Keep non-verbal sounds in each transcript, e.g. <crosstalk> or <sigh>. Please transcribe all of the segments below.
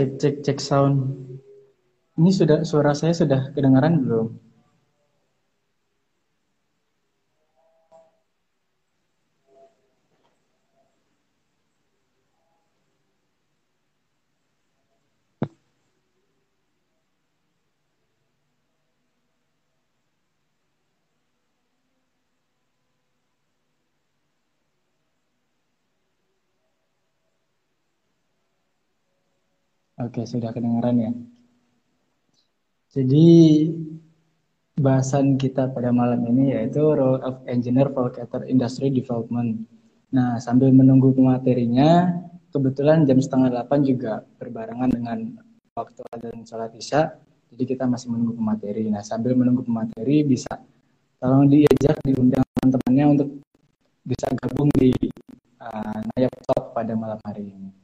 Cek cek cek sound. Ini sudah suara saya sudah kedengaran belum? Oke, sudah kedengaran ya. Jadi bahasan kita pada malam ini yaitu role of engineer for cater industry development. Nah, sambil menunggu pematerinya, kebetulan jam setengah delapan juga berbarengan dengan waktu dan sholat isya, jadi kita masih menunggu pemateri. Nah, sambil menunggu pemateri bisa tolong diajak diundang teman-temannya untuk bisa gabung di uh, Nayab Talk pada malam hari ini.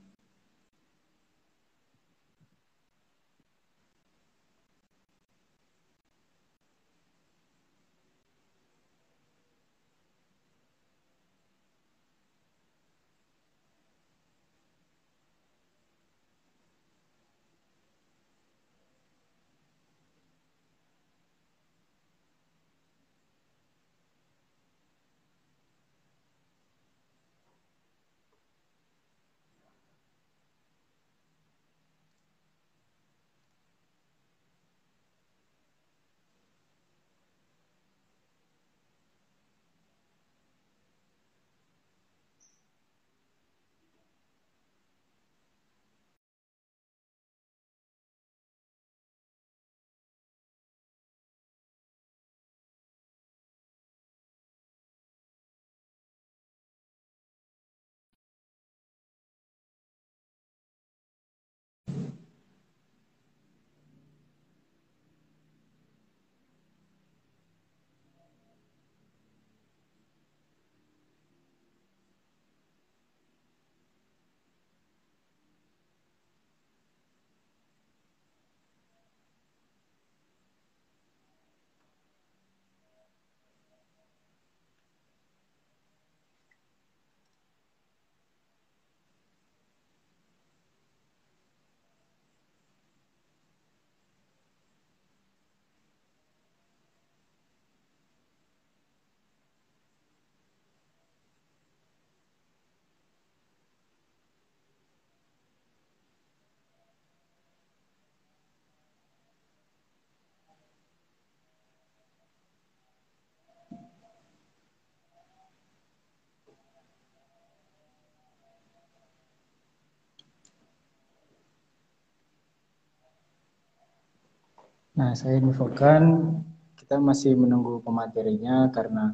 Nah, saya infokan kita masih menunggu pematerinya karena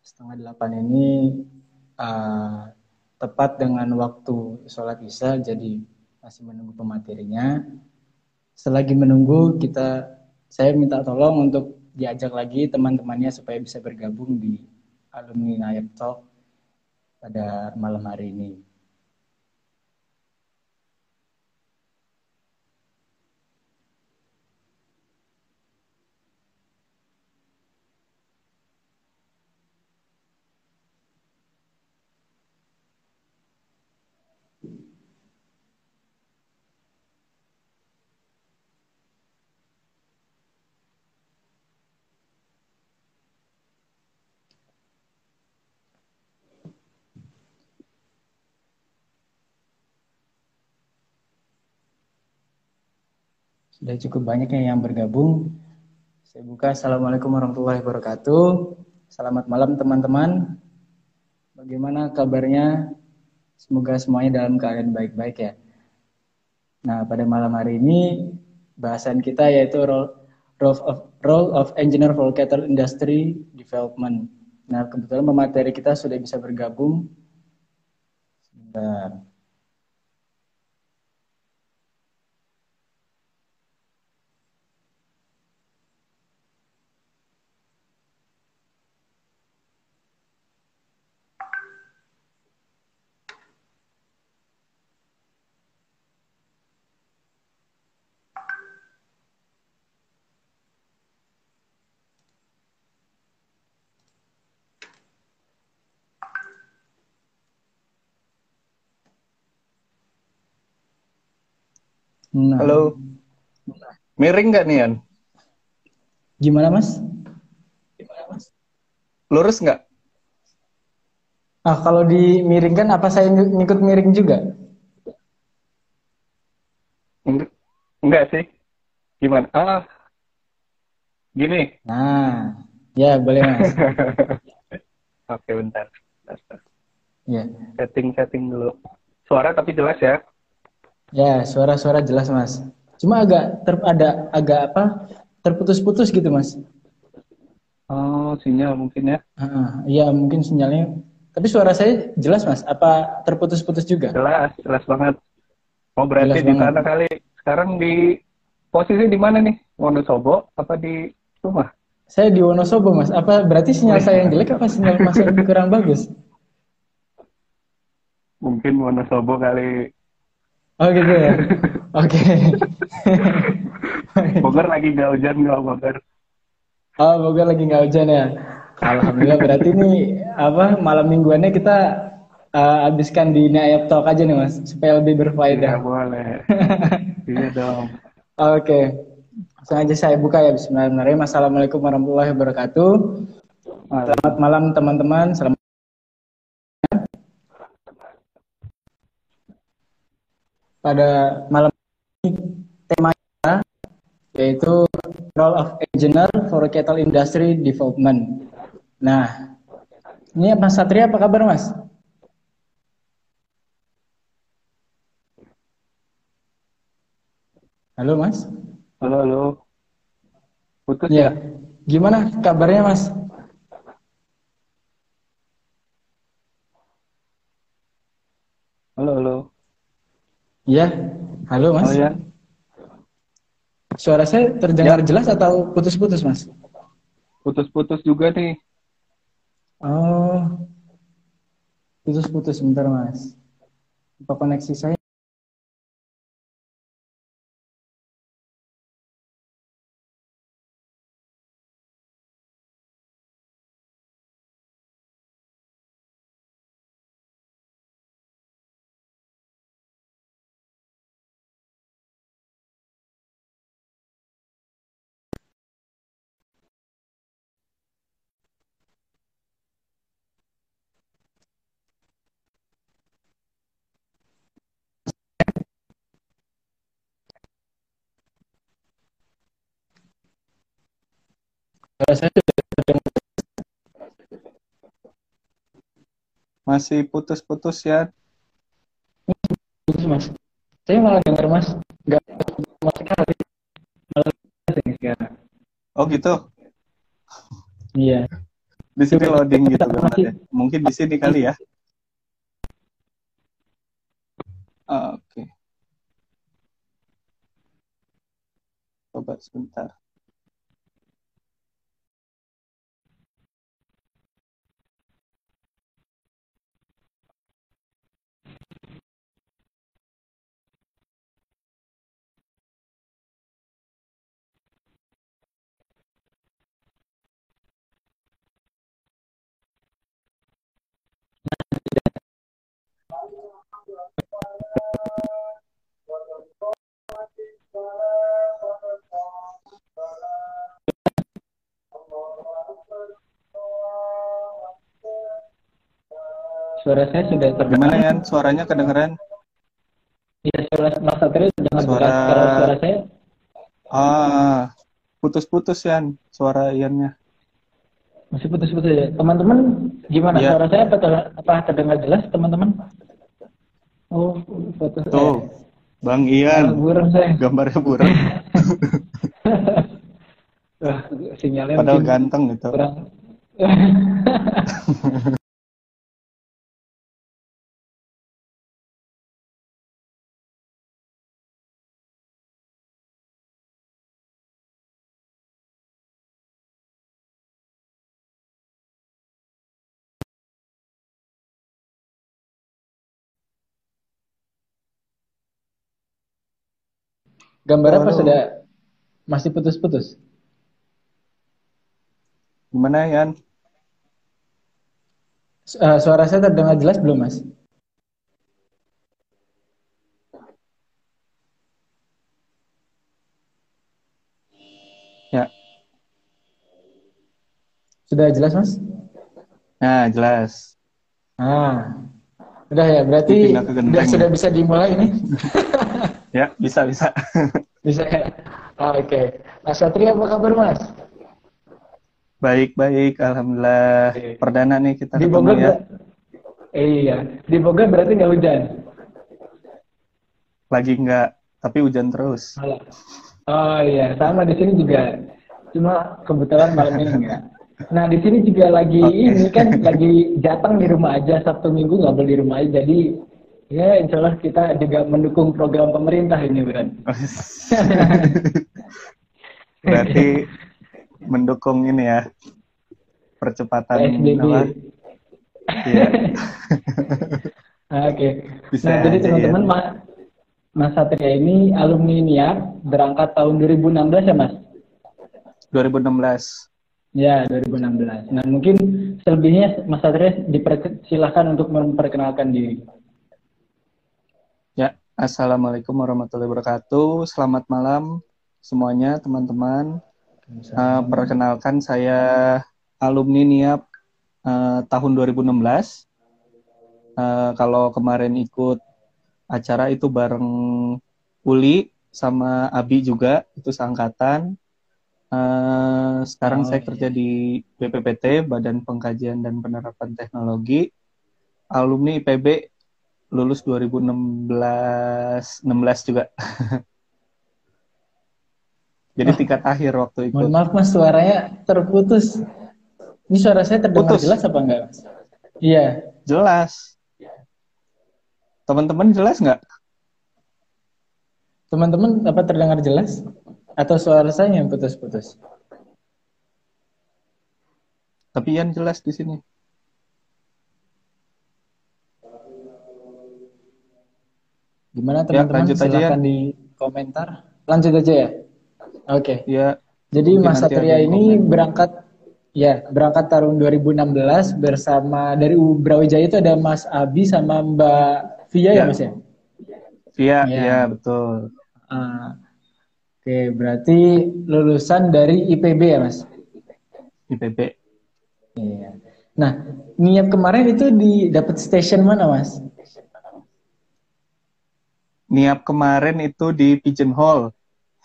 setengah delapan ini uh, tepat dengan waktu sholat isya, jadi masih menunggu pematerinya. Selagi menunggu, kita saya minta tolong untuk diajak lagi teman-temannya supaya bisa bergabung di alumni Nayab Talk pada malam hari ini. Sudah cukup banyak yang bergabung. Saya buka. Assalamualaikum warahmatullahi wabarakatuh. Selamat malam teman-teman. Bagaimana kabarnya? Semoga semuanya dalam keadaan baik-baik ya. Nah, pada malam hari ini bahasan kita yaitu role, role of role of engineer for cattle industry development. Nah, kebetulan pemateri kita sudah bisa bergabung. Sebentar. Nah, Halo. Miring nggak nih, Yan? Gimana Mas? Lurus nggak? Ah, kalau dimiringkan apa saya ng- ngikut miring juga? Eng- Enggak sih. Gimana? Ah, gini. Nah, ya boleh Mas. <laughs> Oke, bentar. Ya, Setting-setting dulu. Suara tapi jelas ya. Ya suara-suara jelas Mas. Cuma agak ter ada agak apa? Terputus-putus gitu Mas. Oh, sinyal mungkin ya. Ah, ya mungkin sinyalnya. Tapi suara saya jelas Mas. Apa terputus-putus juga? Jelas, jelas banget. Oh, berarti Jelas di sana kali. Sekarang di posisi di mana nih? Wonosobo apa di rumah? Saya di Wonosobo Mas. Apa berarti sinyal saya yang jelek apa sinyal Mas yang kurang bagus? Mungkin Wonosobo kali. Oh gitu ya. <laughs> Oke. <laughs> Bogor lagi nggak hujan nggak Bogor? Oh, Bogor lagi nggak hujan ya. Alhamdulillah berarti ini apa malam mingguannya kita eh, habiskan di Naib Talk aja nih Mas supaya lebih berfaedah. boleh. <laughs> iya dong. Oke. Langsung aja saya buka ya Bismillahirrahmanirrahim. Assalamualaikum warahmatullahi wabarakatuh. Selamat malam teman-teman. Selamat pada malam ini tema kita yaitu role of engineer for cattle industry development. Nah, ini Mas Satria apa kabar Mas? Halo Mas? Halo, halo. Putus Ya, ya? gimana kabarnya Mas? Halo, halo. Ya, halo Mas. Oh ya. Suara saya terdengar jelas atau putus-putus Mas? Putus-putus juga nih. Oh, putus-putus sebentar Mas. Apa koneksi saya? Saya sudah terdengar Masih putus-putus ya. putus Mas. Saya malah dengar Mas, nggak sama sekali. Sekarang. Oh gitu. Iya. Di sini loading gitu Masih- gambarnya. Mungkin di sini kali ya. Ah, Oke. Coba sebentar. Suara saya sudah Gimana terdengar. ya? Suaranya kedengeran? Iya, suara Mas Satria terdengar Suara-. Kalau suara saya Ah, putus-putus ya suara Iannya. masih putus-putus ya. Teman-teman gimana? Iya. Suara saya apa, ter- apa terdengar jelas, teman-teman? Oh, foto saya. Tuh, Bang Ah, Ian, burung saya. gambarnya burung. Wah, <laughs> sinyalnya Padahal ganteng gitu. kurang. <laughs> Gambarnya pas sudah masih putus-putus. Gimana Yan? Uh, suara saya terdengar jelas belum Mas? Ya. Sudah jelas Mas? Nah jelas. Ah, udah ya berarti sudah ya? sudah bisa dimulai ini. <laughs> Ya, bisa, bisa. <laughs> bisa ya. Oke. Mas Satria apa kabar, Mas? baik, baik. Alhamdulillah. Oke. Perdana nih kita Di Bogor ya. Iya, di Bogor berarti nggak hujan. Lagi nggak, tapi hujan terus. Malah. Oh iya, sama di sini juga. Cuma kebetulan malam ini enggak. Nah di sini juga lagi Oke. ini kan lagi jateng di rumah aja Sabtu Minggu nggak boleh di rumah aja. Jadi ya insya Allah kita juga mendukung program pemerintah ini Bran. <laughs> Berarti mendukung ini ya. Percepatan PSBB. apa? Iya. <laughs> Oke. Bisa Nah jadi teman-teman ya. Ma- Mas Satria ini alumni NIAP berangkat tahun 2016 ya Mas? 2016. Ya 2016. Nah mungkin selebihnya Mas Satria dipersilahkan untuk memperkenalkan diri. Ya, Assalamualaikum warahmatullahi wabarakatuh. Selamat malam semuanya teman-teman. Eh, perkenalkan saya alumni NIAP eh, tahun 2016. Eh, kalau kemarin ikut acara itu bareng Uli sama Abi juga, itu seangkatan. Eh, sekarang Oh, saya iya. kerja di BPPT, Badan Pengkajian dan Penerapan Teknologi. Alumni IPB lulus 2016 16 juga. <laughs> Jadi Oh. tingkat akhir waktu itu. Mohon maaf mas, suaranya terputus. Ini suara saya terdengar Putus. jelas apa enggak? Iya. Jelas. Teman-teman jelas nggak? Teman-teman apa terdengar jelas? Atau suara saya yang putus-putus? Tapi Ian jelas di sini. Gimana teman-teman? lanjut aja, Silahkan di komentar. Lanjut aja ya. Oke. Ya, Jadi Mas Satria ini komen. berangkat ya berangkat tahun 2016 bersama dari Brawijaya itu ada Mas Abi sama Mbak Via ya, Ya. Mas ya? iya, Iya. iya betul. Ah, Oke, berarti lulusan dari IPB ya, Mas? IPB. Iya. Nah, niat kemarin itu di dapat station mana, Mas? Niap kemarin itu di Pigeon Hall,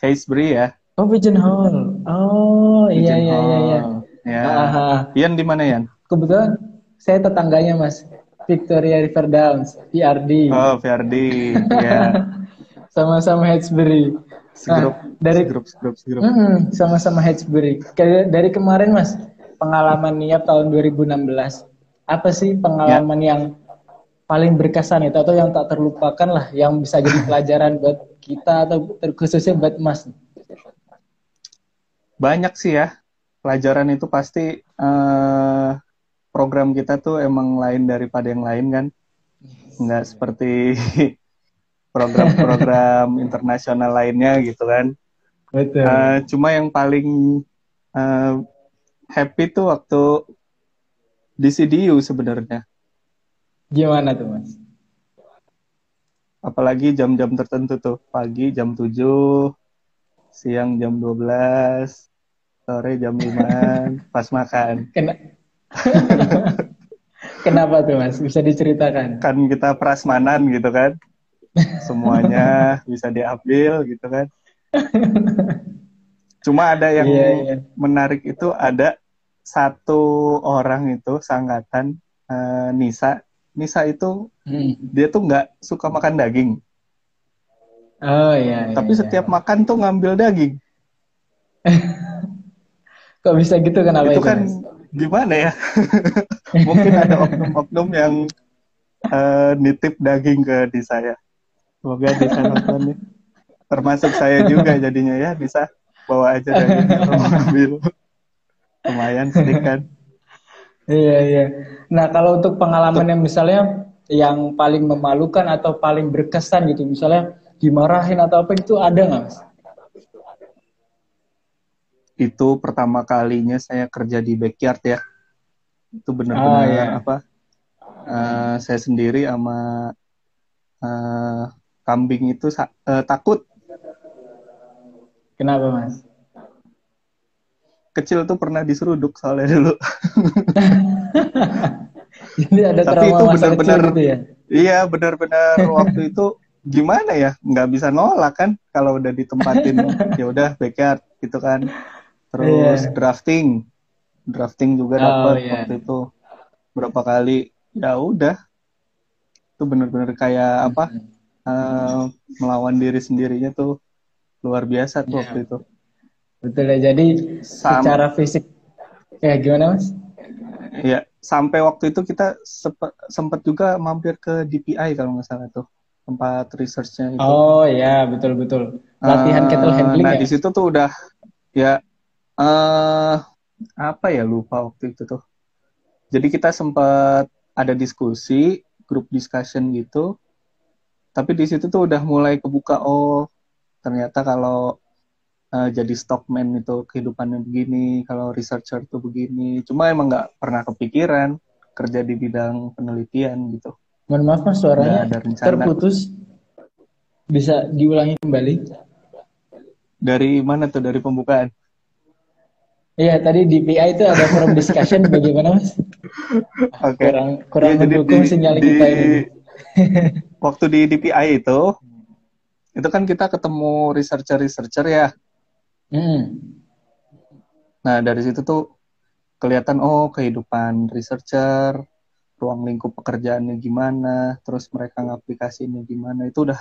Haysbury ya. Oh, Pigeon Hall. Oh, iya iya iya iya. Ya. Ah, ah. Ian di mana Ian? kebetulan saya tetangganya, Mas. Victoria River Downs, PRD. Oh, Verdi. ya. <laughs> Sama-sama Hatchbury. Segrup, Nah, dari- segrup, segrup, segrup. Mm-mm, sama-sama Hatchbury. Kayak dari kemarin, Mas, pengalaman niat tahun 2016. Apa sih pengalaman yang paling berkesan itu atau yang tak terlupakan lah, yang bisa jadi pelajaran buat kita atau khususnya buat Mas? Banyak sih ya. Pelajaran itu pasti eh, program kita tuh emang lain daripada yang lain kan. Nggak seperti <laughs> program-program <laughs> internasional lainnya gitu kan. Betul. Eh, cuma yang paling eh, happy tuh waktu di CDU sebenarnya. Gimana tuh, Mas? Apalagi jam-jam tertentu tuh. Pagi jam 7, siang jam 12, sore jam 5, <laughs> pas makan. Kena... <laughs> Kenapa tuh, Mas? Bisa diceritakan? Kan kita prasmanan gitu kan. Semuanya <laughs> bisa diambil gitu kan. Cuma ada yang Iya, iya. menarik itu ada satu orang itu sangkatan eh, Nisa. Nisa itu Hmm. dia tuh nggak suka makan daging, Oh iya. iya, tapi iya. setiap makan tuh ngambil daging. <laughs> kok bisa gitu kenapa itu itu, kan gimana ya? <laughs> Mungkin ada oknum-oknum yang eh, nitip daging ke di saya. Semoga bisa nonton nih. Termasuk saya juga jadinya ya bisa bawa aja daging kalau <laughs> mau ambil. Lumayan sedikit kan. Iya iya. Nah kalau untuk pengalaman yang misalnya yang paling memalukan atau paling berkesan gitu, misalnya dimarahin atau apa itu ada nggak mas? Itu pertama kalinya saya kerja di backyard ya. Itu benar-benar Ah, iya. apa? eh, saya sendiri sama eh, kambing itu eh, takut Kenapa mas? Kecil tuh pernah diseruduk soalnya dulu. <laughs> Jadi ada Tapi itu benar-benar gitu ya. Iya benar-benar waktu itu gimana ya nggak bisa nolak kan kalau udah ditempatin ya udah backyard gitu kan. Terus Iya. drafting, drafting juga Oh, dapat iya. waktu itu berapa kali. Ya udah itu benar-benar kayak apa eh, melawan diri sendirinya tuh luar biasa tuh Iya. waktu itu. Betul ya. Jadi Sama- secara fisik ya gimana Mas? Ya, sampai waktu itu kita sempat juga mampir ke DPI kalau nggak salah tuh tempat researchnya itu. Oh ya, betul betul. Latihan Eh, kettle handling Nah ya. di situ tuh udah ya eh apa ya lupa waktu itu tuh. Jadi kita sempat ada diskusi grup discussion gitu. Tapi di situ tuh udah mulai kebuka oh ternyata kalau eh, jadi stockman itu kehidupannya begini, kalau researcher tuh begini. Cuma emang nggak pernah kepikiran kerja di bidang penelitian gitu. Mohon maaf Mas suaranya ada terputus. Bisa diulangi kembali? Dari mana tuh dari pembukaan? Iya, tadi di PI itu ada forum discussion <laughs> bagaimana Mas? Oke. Kurang kurang Iya, jadi mendukung di- sinyal di- kita ini. <laughs> waktu di DPI itu itu kan kita ketemu researcher-researcher ya. Hmm. Nah, dari situ tuh kelihatan oh kehidupan researcher, ruang lingkup pekerjaannya gimana, terus mereka ngaplikasinya gimana. Itu udah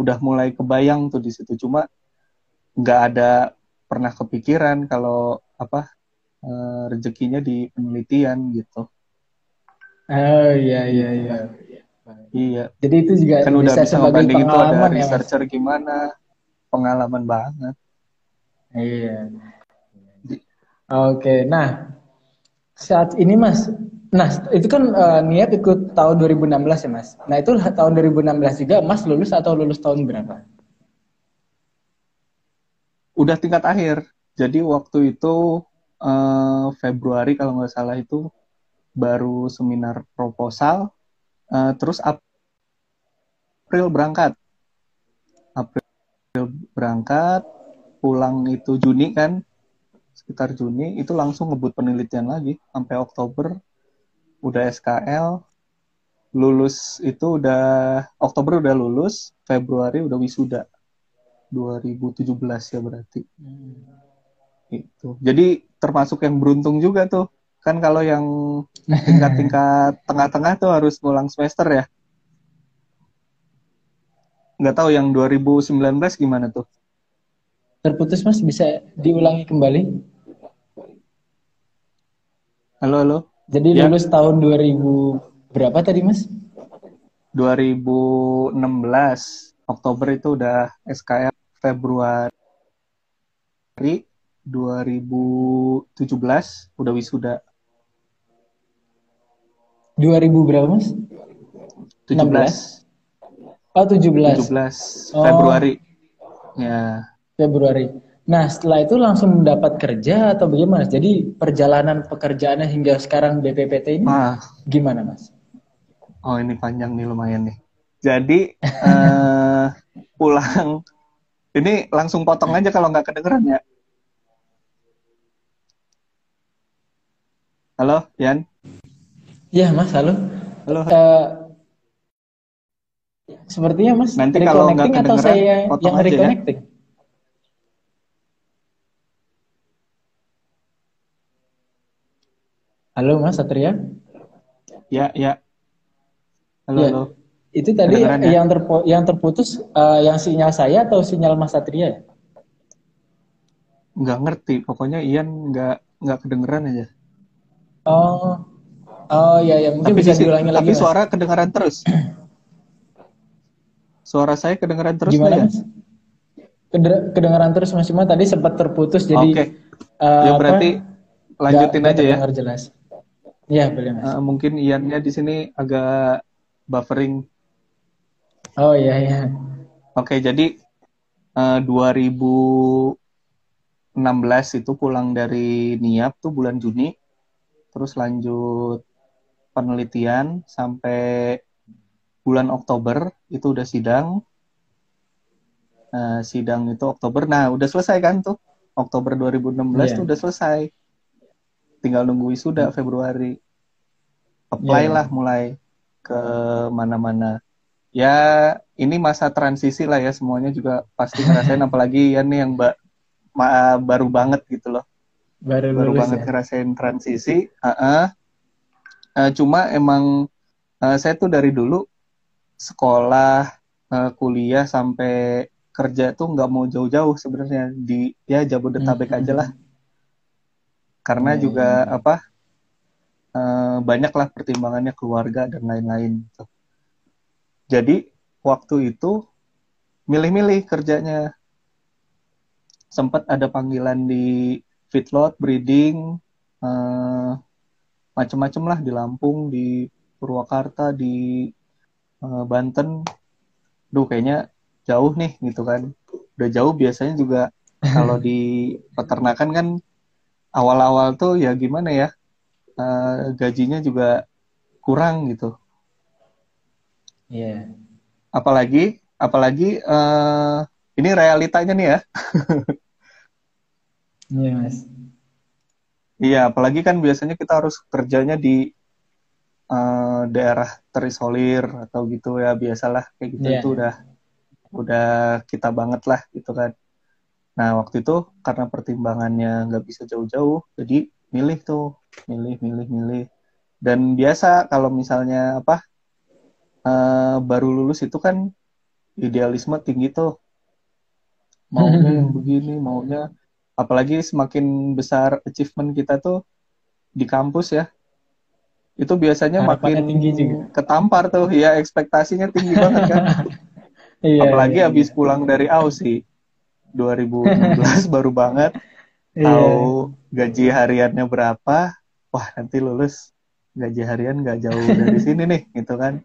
udah mulai kebayang tuh di situ. Cuma nggak ada pernah kepikiran kalau apa eh, rezekinya di penelitian gitu. Oh iya iya iya. Iya, Jadi itu juga kan udah bisa bisa sebagai ngebanding itu ada pengalaman ya Mas. researcher gimana, pengalaman banget. Iya. Oke, nah saat ini Mas, nah itu kan eh, niat ikut tahun 2016 ya Mas. Nah itu tahun 2016 juga Mas lulus atau lulus tahun berapa? udah tingkat akhir. Jadi waktu itu eh, Februari kalau nggak salah itu baru seminar proposal, eh, terus April berangkat. April berangkat, pulang itu Juni kan, sekitar Juni itu langsung ngebut penelitian lagi sampai Oktober, udah SKL, lulus itu udah Oktober udah lulus, Februari udah wisuda. 2017 ya berarti. Itu jadi termasuk yang beruntung juga tuh kan kalau yang tingkat-tingkat <laughs> tengah-tengah tuh harus ngulang semester ya. Nggak tahu yang 2019 gimana tuh Terputus Mas bisa diulangi kembali? halo halo Jadi Ya. lulus tahun 2000 berapa tadi Mas? 2016 Oktober itu udah SKL Februari 2017 udah wisuda 2000 berapa Mas? 17 Oh 17 17 Oh. Februari ya Februari. Nah setelah itu langsung mendapat kerja atau bagaimana? Jadi perjalanan pekerjaannya hingga sekarang BPPT ini ah gimana Mas? oh ini panjang nih lumayan nih jadi <laughs> eh pulang ini langsung potong aja kalau nggak kedengeran ya halo Yan Iya Mas, halo. halo Eh, sepertinya Mas Nanti kalau nggak reconnecting atau kedengeran, saya potong yang aja ya. Halo Mas Satria. ya ya halo Iya. halo Itu tadi Kedengeran ya? yang terpo- yang terputus eh, yang sinyal saya atau sinyal Mas Satria? ya? nggak ngerti pokoknya Ian nggak nggak kedengeran aja Oh. Oh iya ya, mungkin bisa di si- diulangi lagi tapi Mas. suara kedengeran terus <clears throat> suara saya kedengeran terus Gimana Yan? Mas? Kedengaran terus Mas cuma tadi sempat terputus jadi Oke. eh, ya apa, berarti lanjutin nggak- nggak aja ya terdengar jelas. Iya, boleh Mas. Eh, mungkin Iannya di sini agak buffering Oh iya iya. Oke, jadi eh, 2016 itu pulang dari NIAP tuh bulan Juni, terus lanjut penelitian sampai bulan Oktober itu udah sidang. Eh, sidang itu Oktober, nah udah selesai kan tuh Oktober 2016 Iya. tuh udah selesai. Tinggal nunggu wisuda Februari. Apply Iya. lah mulai ke mana-mana. Ya, ini masa transisi lah ya semuanya juga pasti <laughs> ngerasain apalagi ya nih yang ba- ma- baru banget gitu loh. Baru, Baru banget ya. ngerasain transisi. Heeh. Eh, cuma emang eh, saya tuh dari dulu sekolah, eh, kuliah sampai kerja tuh nggak mau jauh-jauh sebenarnya di ya Jabodetabek Hmm. aja lah. Karena Iya, juga apa eh, banyak lah pertimbangannya keluarga dan lain-lain. gitu. Jadi waktu itu milih-milih kerjanya. Sempat ada panggilan di feedlot, breeding, eh, macem-macem lah di Lampung, di Purwakarta, di eh, Banten. Duh kayaknya jauh nih gitu kan. Udah jauh biasanya juga <laughs> kalau di peternakan kan awal-awal tuh ya gimana ya eh, gajinya juga kurang gitu. Iya. Apalagi apalagi eh, ini realitanya nih ya. <laughs> Iya, Mas. Iya, apalagi kan biasanya kita harus kerjanya di eh, daerah terisolir atau gitu ya biasalah kayak gitu Iya. itu udah udah kita banget lah gitu kan. Nah waktu itu karena pertimbangannya nggak bisa jauh-jauh, jadi milih tuh, milih, milih, milih. Dan biasa kalau misalnya apa eh, baru lulus itu kan idealisme tinggi tuh, maunya yang <laughs> begini, maunya apalagi semakin besar achievement kita tuh di kampus ya itu biasanya Harapannya makin tinggi juga. ketampar tuh ya ekspektasinya tinggi banget kan <laughs> Iya. apalagi iya, habis pulang dari Aussie 2016 <laughs> baru banget. Iya. tahu gaji hariannya berapa? Wah nanti lulus gaji harian nggak jauh dari sini nih <laughs> gitu kan.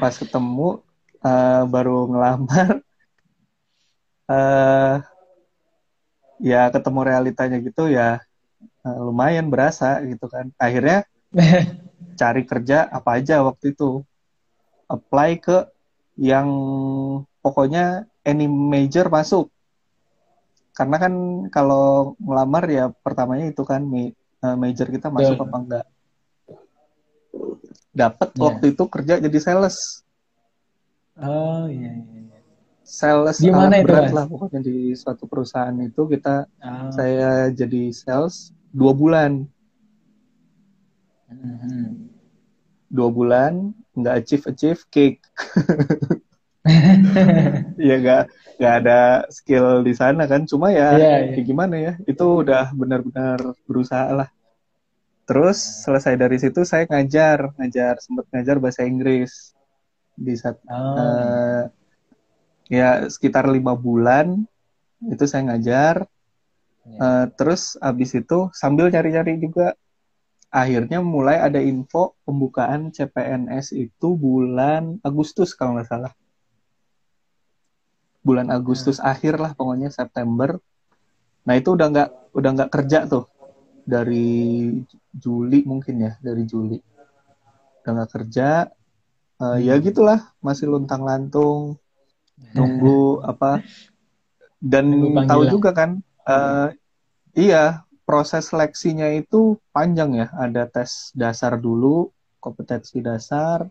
Pas ketemu eh, baru ngelamar eh ya ketemu realitanya gitu ya eh, lumayan berasa gitu kan. Akhirnya <laughs> cari kerja apa aja waktu itu. Apply ke yang pokoknya any major masuk karena kan kalau ngelamar ya pertamanya itu kan eh, major kita masuk Betul. apa enggak dapat Iya. waktu itu kerja jadi sales Oh, iya, iya. iya. sales Di mana alat itu, berat Mas? lah pokoknya di suatu perusahaan itu kita Ah. saya jadi sales dua bulan Mhm. dua bulan nggak achieve achieve cake <laughs> <laughs> ya nggak nggak ada skill di sana kan. Cuma ya, Iya, iya. ya gimana ya itu udah benar-benar berusaha lah. Terus selesai dari situ saya ngajar ngajar sempat ngajar bahasa Inggris. Di saat Oh, eh, ya sekitar lima bulan itu saya ngajar. Iya. Eh, terus abis itu sambil nyari-nyari juga akhirnya mulai ada info pembukaan CPNS itu bulan Agustus kalau nggak salah bulan Agustus akhir lah pokoknya September. Nah itu udah nggak udah nggak kerja tuh. Dari Juli mungkin ya dari Juli. Udah nggak kerja. Eh, ya gitulah masih luntang lantung <laughs> nunggu apa. Dan Nunggu tahu juga kan eh, iya proses seleksinya itu panjang ya. Ada tes dasar dulu kompetensi dasar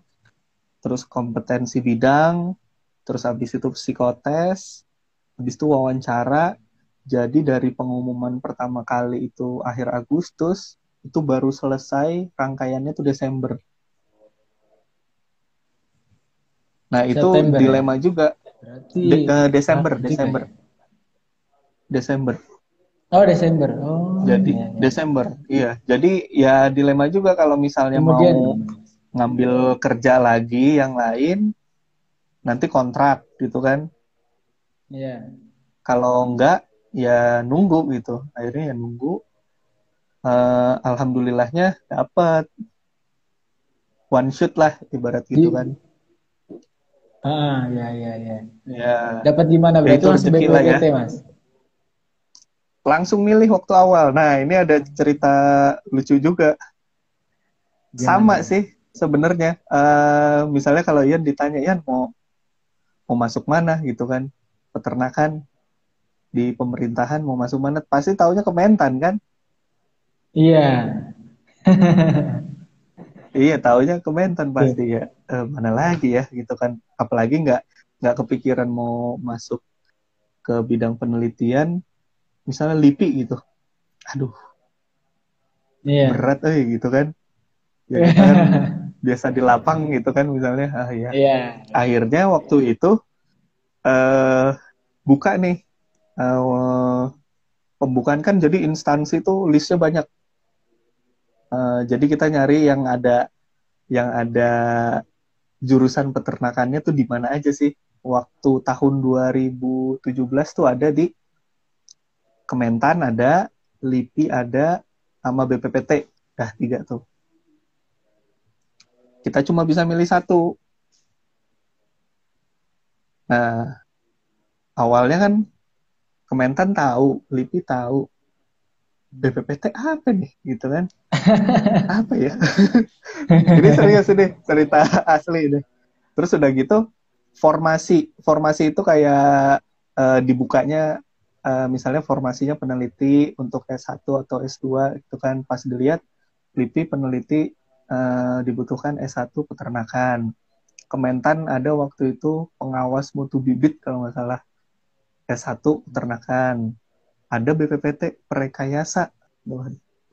terus kompetensi bidang terus habis itu psikotes habis itu wawancara jadi dari pengumuman pertama kali itu akhir Agustus itu baru selesai rangkaiannya tuh Desember nah itu September ya? dilema juga Berarti De- eh, Desember, juga Desember, ya? Desember. Oh, Desember. Oh. Jadi iya, iya. Desember, iya. Jadi ya dilema juga kalau misalnya Kemudian mau ngambil kerja lagi yang lain, nanti kontrak gitu kan. Iya. Kalau enggak, ya nunggu gitu. Akhirnya ya nunggu. Eh, alhamdulillahnya dapat one shoot lah ibarat gitu Di- kan. Ah, iya, iya, iya. Ya Dapat di mana berarti itu langsung lah ya. Mas? langsung milih waktu awal. Nah ini ada cerita lucu juga. Gimana? sama sih sebenarnya Eh, misalnya kalau Ian ditanya Ian mau mau masuk mana gitu kan. Peternakan di pemerintahan mau masuk mana pasti taunya Kementan kan? Iya. <laughs> iya taunya Kementan pasti ya. Eh, mana lagi ya gitu kan. Apalagi nggak nggak kepikiran mau masuk ke bidang penelitian misalnya LIPI gitu. Aduh. Iya. berat eh gitu kan. Ya <laughs> kan biasa di lapang gitu kan misalnya. Ah ya Iya. akhirnya waktu itu eh buka nih. Eh, pembukaan kan jadi instansi tuh listnya banyak. Eh, jadi kita nyari yang ada yang ada jurusan peternakannya tuh di mana aja sih. Waktu tahun 2017 tuh ada di Kementan ada LIPI ada sama BPPT dah tiga tuh kita cuma bisa milih satu. Nah awalnya kan Kementan tahu LIPI tahu. BPPT apa nih? Gitu kan. <laughs> Apa ya? <laughs> Ini serius ini cerita asli deh terus udah gitu formasi. Formasi itu kayak eh, dibukanya eh, misalnya formasinya peneliti untuk S1 atau S2 itu kan. Pas dilihat LIPI peneliti eh, dibutuhkan S1 peternakan. Kementan ada waktu itu pengawas mutu bibit kalau nggak salah. S1 peternakan. Ada BPPT perekayasa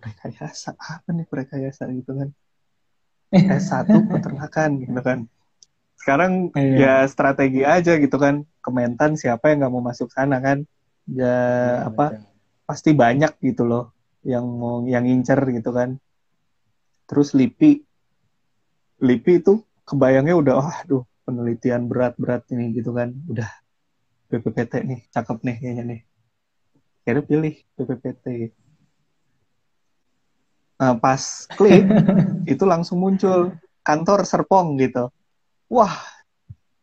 perekayasa apa nih perekayasa gitu kan? S1 peternakan gitu kan. Sekarang Iya. ya strategi aja gitu kan. Kementan siapa yang nggak mau masuk sana kan? Ya Iya, apa? betul. pasti banyak gitu loh yang mau yang incer gitu kan terus LIPI LIPI itu kebayangnya udah wah aduh penelitian berat-berat ini gitu kan. Udah BPPT nih cakep nih kayaknya nih. Akhirnya pilih BPPT nah pas klik <laughs> itu langsung muncul kantor Serpong gitu. Wah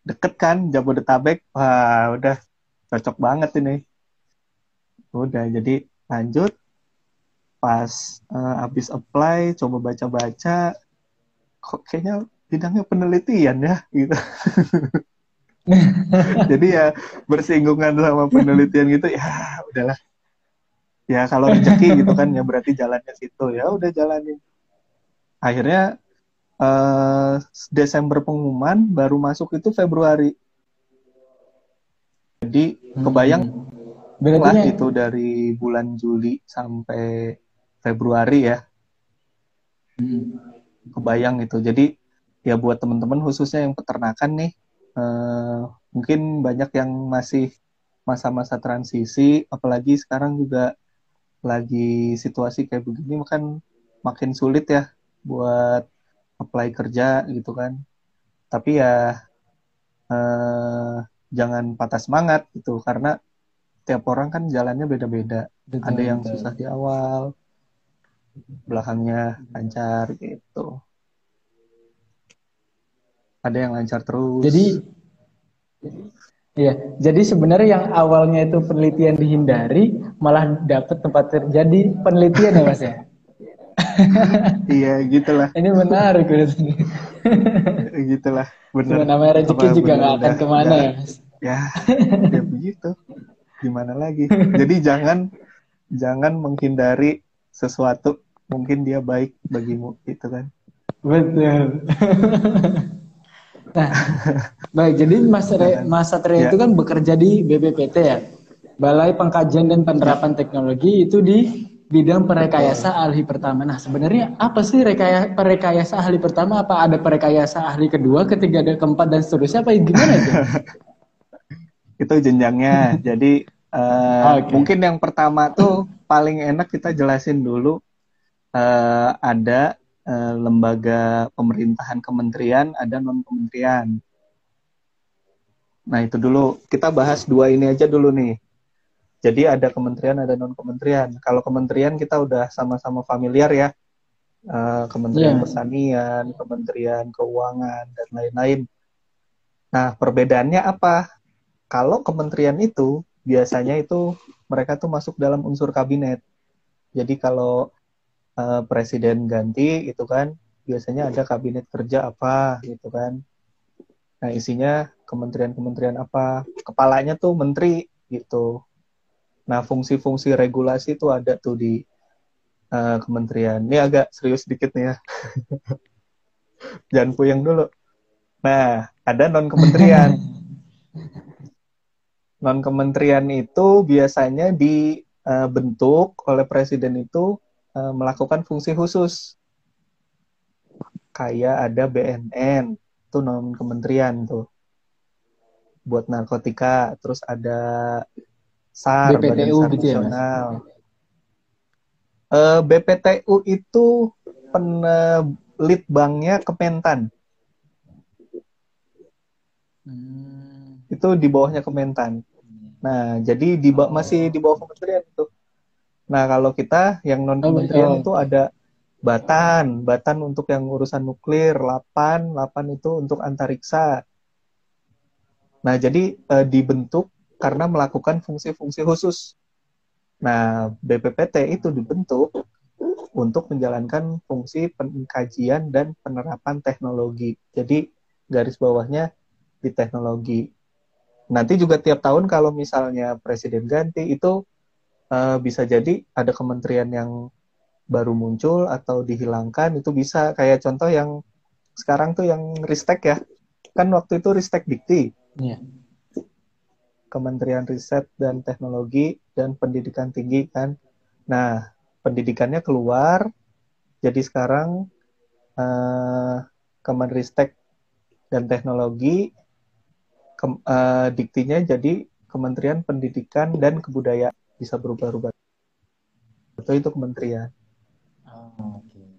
deket kan Jabodetabek. Wah udah cocok banget ini. Udah jadi lanjut pas eh, habis apply coba baca-baca kok kayaknya bidangnya penelitian ya gitu. <laughs> Jadi ya bersinggungan sama penelitian gitu ya udahlah. Ya kalau rezeki gitu kan ya berarti jalannya situ ya udah jalanin. Akhirnya eh, Desember pengumuman baru masuk itu Februari. Jadi kebayang Hmm. Berarti lah ya- itu dari bulan Juli sampai Februari ya. Hmm. kebayang itu. Jadi ya buat teman-teman khususnya yang peternakan nih eh, mungkin banyak yang masih masa-masa transisi apalagi sekarang juga lagi situasi kayak begini kan makin sulit ya buat apply kerja gitu kan. Tapi ya eh, jangan patah semangat gitu karena tiap orang kan jalannya beda-beda. Ada yang susah di awal belakangnya lancar gitu. Ada yang lancar terus. Jadi Iya, jadi sebenarnya yang awalnya itu penelitian dihindari malah dapat tempat terjadi penelitian ya Mas ya. <laughs> iya gitulah. Ini menarik berarti. gitulah Cuma namanya rezeki juga nggak akan ke mana ya Mas. ya ya begitu. Gimana lagi? Jadi jangan jangan menghindari sesuatu mungkin dia baik bagimu gitu kan Betul. <laughs> nah, baik. Jadi Mas Re, Mas Satria Ya. itu kan bekerja di BPPT ya, Balai Pengkajian dan Penerapan Teknologi itu di bidang perekayasa ahli pertama. Nah, sebenarnya apa sih rekaya, perekayasa ahli pertama? Apa ada perekayasa ahli kedua, ketiga, dan keempat dan seterusnya? Apa gimana itu? <laughs> itu jenjangnya <laughs> jadi eh, Oke. mungkin yang pertama tuh paling enak kita jelasin dulu eh, ada eh, lembaga pemerintahan kementerian ada non kementerian nah itu dulu. Kita bahas dua ini aja dulu nih. Jadi ada kementerian ada non kementerian kalau kementerian kita udah sama-sama familiar ya. Eh, kementerian Iya. pertanian kementerian keuangan dan lain-lain. Nah perbedaannya apa? Kalau kementerian itu biasanya itu mereka tuh masuk dalam unsur kabinet. Jadi kalau eh, presiden ganti itu kan biasanya ada kabinet kerja apa gitu kan. Nah isinya kementerian-kementerian apa, kepalanya tuh menteri gitu. Nah, fungsi-fungsi regulasi itu ada tuh di uh, kementerian. Ini agak serius dikit nih ya. <laughs> Jangan puyeng dulu. Nah, ada non kementerian. <laughs> non kementerian itu biasanya dibentuk oleh presiden itu uh, melakukan fungsi khusus. Kayak ada BNN, itu non kementerian tuh buat narkotika, terus ada SAR, BPTU Badan SAR gitu ya, Nasional. Ya, uh, BPTU itu penelit banknya Kementan. Hmm. Itu di bawahnya Kementan. Nah, jadi di oh. masih di bawah kementerian itu. Nah, kalau kita yang non kementerian oh, itu ada Batan, Batan untuk yang urusan nuklir, Lapan, Lapan itu untuk antariksa. Nah, jadi e, dibentuk karena melakukan fungsi-fungsi khusus. Nah, BPPT itu dibentuk untuk menjalankan fungsi pengkajian dan penerapan teknologi. Jadi, garis bawahnya di teknologi. Nanti juga tiap tahun kalau misalnya presiden ganti itu e, bisa jadi ada kementerian yang baru muncul atau dihilangkan itu bisa. Kayak contoh yang sekarang tuh yang Ristek ya. Kan waktu itu Ristek Dikti. Yeah. Kementerian Riset dan Teknologi dan Pendidikan Tinggi kan. Nah pendidikannya keluar. Jadi sekarang uh, Kemenristek dan Teknologi ke, uh, diktinya jadi Kementerian Pendidikan dan Kebudayaan bisa berubah-ubah. Itu itu kementerian.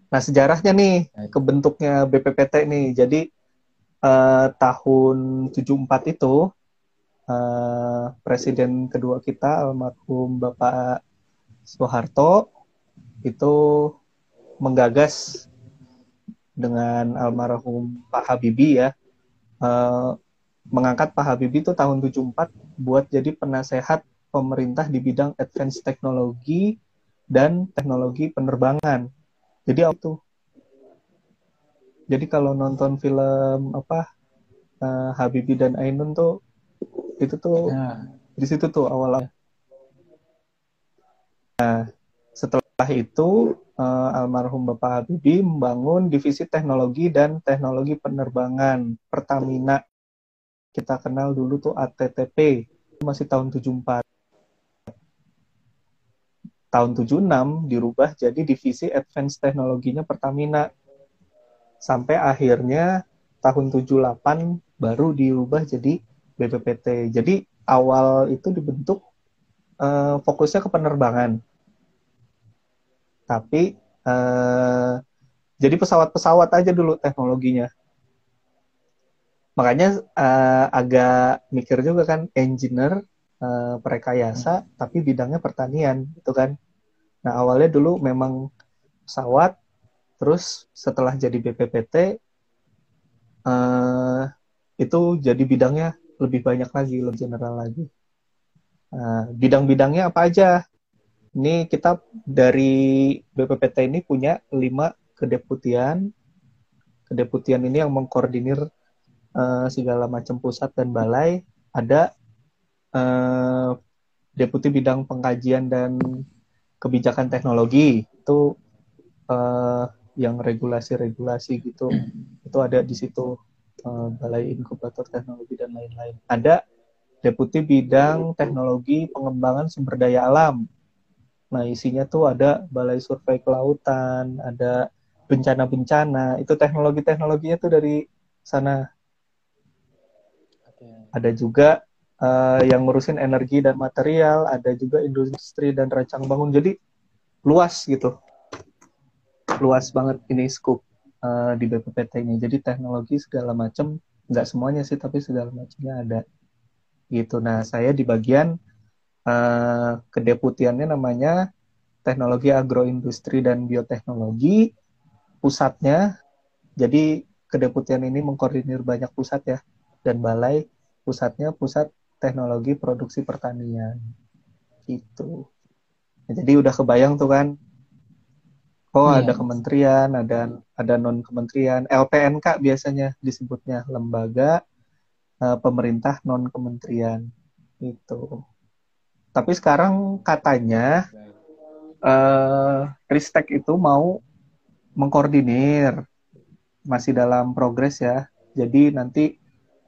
Nah sejarahnya nih kebentuknya BPPT nih. Jadi uh, tahun 74 itu uh, presiden kedua kita almarhum Bapak Soeharto itu menggagas dengan almarhum Pak Habibie ya. Uh, mengangkat Pak Habibie itu tahun 74 buat jadi penasehat pemerintah di bidang advance teknologi dan teknologi penerbangan. Jadi waktu jadi kalau nonton film apa uh, Habibie dan Ainun tuh itu tuh ya. di situ tuh awal nah setelah itu uh, almarhum Bapak Habibie membangun divisi teknologi dan teknologi penerbangan Pertamina. Kita kenal dulu tuh ATTP masih tahun 74 tahun 76 dirubah jadi divisi advance teknologinya Pertamina. Sampai akhirnya tahun 78 baru dirubah jadi BPPT. Jadi awal itu dibentuk uh, fokusnya ke penerbangan. Tapi uh, jadi pesawat-pesawat aja dulu teknologinya. Makanya uh, agak mikir juga kan engineer uh, perekayasa, hmm. tapi bidangnya pertanian, gitu kan. Nah awalnya dulu memang pesawat, terus setelah jadi BPPT uh, eh, itu jadi bidangnya lebih banyak lagi, lebih general lagi. Uh, bidang-bidangnya apa aja? Ini kita dari BPPT ini punya lima kedeputian. Kedeputian ini yang mengkoordinir uh, segala macam pusat dan balai. Ada uh, deputi bidang pengkajian dan kebijakan teknologi itu uh, yang regulasi-regulasi gitu itu ada di situ uh, balai inkubator teknologi dan lain-lain. Ada deputi bidang teknologi pengembangan sumber daya alam. Nah isinya tuh ada balai survei kelautan ada bencana-bencana. Itu teknologi-teknologinya tuh dari sana. Ada juga uh, yang ngurusin energi dan material, ada juga industri dan rancang bangun. Jadi luas gitu, luas banget ini scope uh, di BPPT ini. Jadi teknologi segala macam, nggak semuanya sih, tapi segala macamnya ada. Gitu. Nah, saya di bagian uh, kedeputiannya namanya Teknologi Agroindustri dan Bioteknologi. Pusatnya, jadi kedeputian ini mengkoordinir banyak pusat ya, dan balai pusatnya pusat teknologi produksi pertanian. Gitu. Nah, jadi udah kebayang tuh kan? Oh iya. ada kementerian ada ada non kementerian LPNK biasanya disebutnya lembaga uh, pemerintah non kementerian itu Tapi sekarang katanya uh, Ristek itu mau mengkoordinir. Masih dalam progres ya. Jadi nanti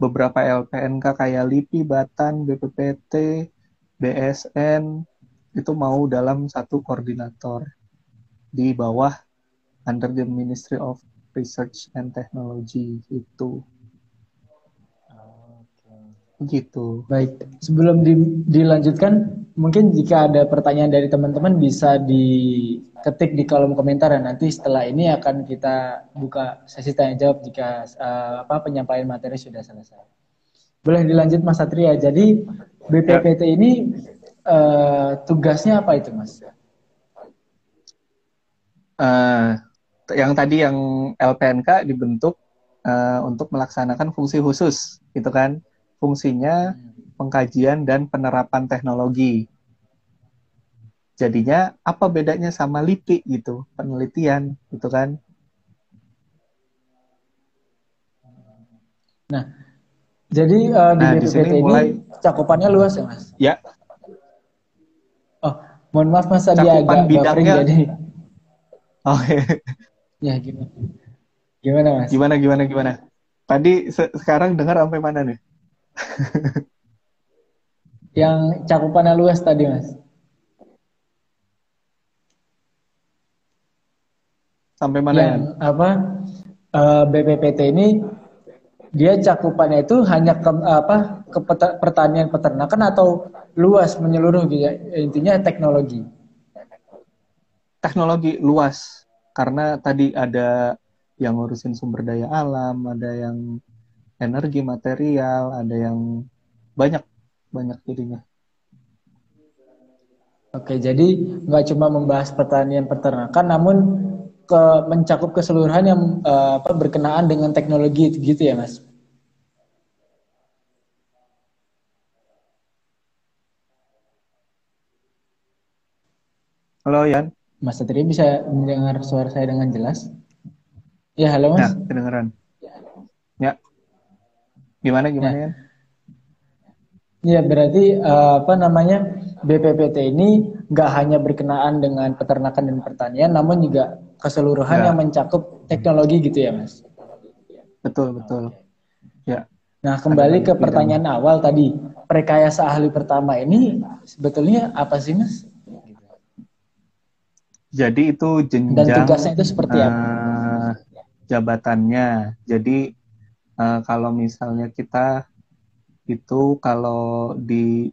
beberapa LPNK kayak LIPI, Batan, BPPT, BSN itu mau dalam satu koordinator di bawah under the Ministry of Research and Technology itu gitu. Baik, sebelum di, dilanjutkan, mungkin jika ada pertanyaan dari teman-teman bisa diketik di kolom komentar dan nanti setelah ini akan kita buka sesi tanya jawab jika uh, apa penyampaian materi sudah selesai. Boleh dilanjut Mas Satria. Jadi BPPT ini uh, tugasnya apa itu Mas? Uh, yang tadi yang LPNK dibentuk uh, untuk melaksanakan fungsi khusus, gitu kan? fungsinya pengkajian dan penerapan teknologi. Jadinya apa bedanya sama LIPI gitu, penelitian gitu kan? Nah, jadi uh, di nah, BPPT ini mulai... cakupannya luas ya mas? Ya. Oh, mohon maaf mas tadi agak bidangnya... jadi. Oke. <laughs> Okay. Ya gimana? Gimana mas? Gimana gimana gimana? Tadi se sekarang dengar sampai mana nih? <laughs> yang cakupannya luas tadi mas sampai mana yang ya? apa uh, eh, BPPT ini dia cakupannya itu hanya ke apa ke pertanian peternakan atau luas menyeluruh gitu ya intinya teknologi teknologi luas karena tadi ada yang ngurusin sumber daya alam ada yang energi material, ada yang banyak banyak jadinya. Oke, jadi nggak cuma membahas pertanian peternakan, namun ke mencakup keseluruhan yang uh, apa, berkenaan dengan teknologi gitu ya, Mas? Halo, Yan. Mas Satria bisa mendengar suara saya dengan jelas? Ya, halo, Mas. Ya, kedengeran. Ya. Gimana gimana ya? Ya berarti uh, apa namanya BPPT ini nggak hanya berkenaan dengan peternakan dan pertanian, namun juga keseluruhan ya. yang mencakup teknologi gitu ya, mas? Betul betul. Ya. Nah kembali ke pertanyaan bidang. awal tadi, prekayasa ahli pertama ini sebetulnya apa sih, mas? Jadi itu jenjang dan tugasnya itu seperti apa? Uh, jabatannya. Jadi uh, kalau misalnya kita itu kalau di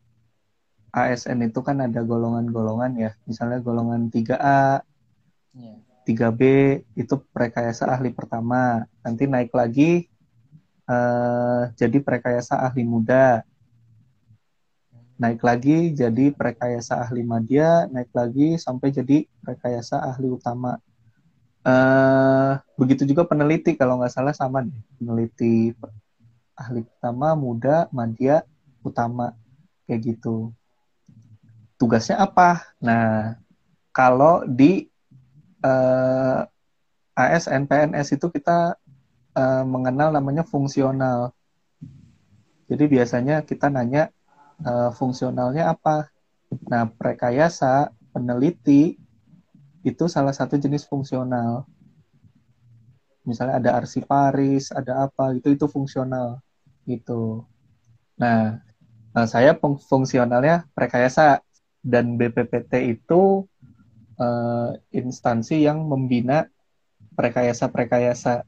ASN itu kan ada golongan-golongan ya, misalnya golongan 3A, yeah. 3B itu prekayasa ahli pertama, nanti naik lagi uh, jadi prekayasa ahli muda, naik lagi jadi prekayasa ahli madya, naik lagi sampai jadi prekayasa ahli utama. Uh, begitu juga peneliti kalau nggak salah sama nih peneliti ahli pertama muda media utama. Kayak gitu. Tugasnya apa? Nah kalau di uh, eh, ASN PNS itu kita uh, mengenal namanya fungsional. Jadi biasanya kita nanya uh, fungsionalnya apa? Nah prekayasa peneliti itu salah satu jenis fungsional. Misalnya ada arsiparis, ada apa, itu itu fungsional gitu. Nah, nah saya fungsionalnya prekayasa dan BPPT itu uh, instansi yang membina prekayasa-prekayasa.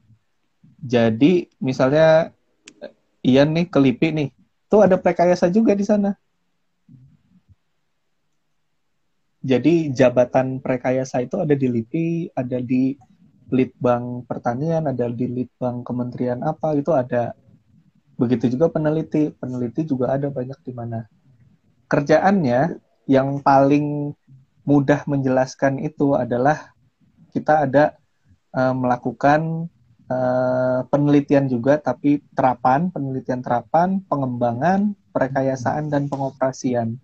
Jadi misalnya Ian nih kelipi nih, tuh ada prekayasa juga di sana. Jadi jabatan prekayasa itu ada di LIPI, ada di Litbang Pertanian, ada di Litbang Kementerian apa itu ada. Begitu juga peneliti, peneliti juga ada banyak di mana. Kerjaannya yang paling mudah menjelaskan itu adalah kita ada uh, melakukan uh, penelitian juga, tapi terapan, penelitian terapan, pengembangan, perekayasaan dan pengoperasian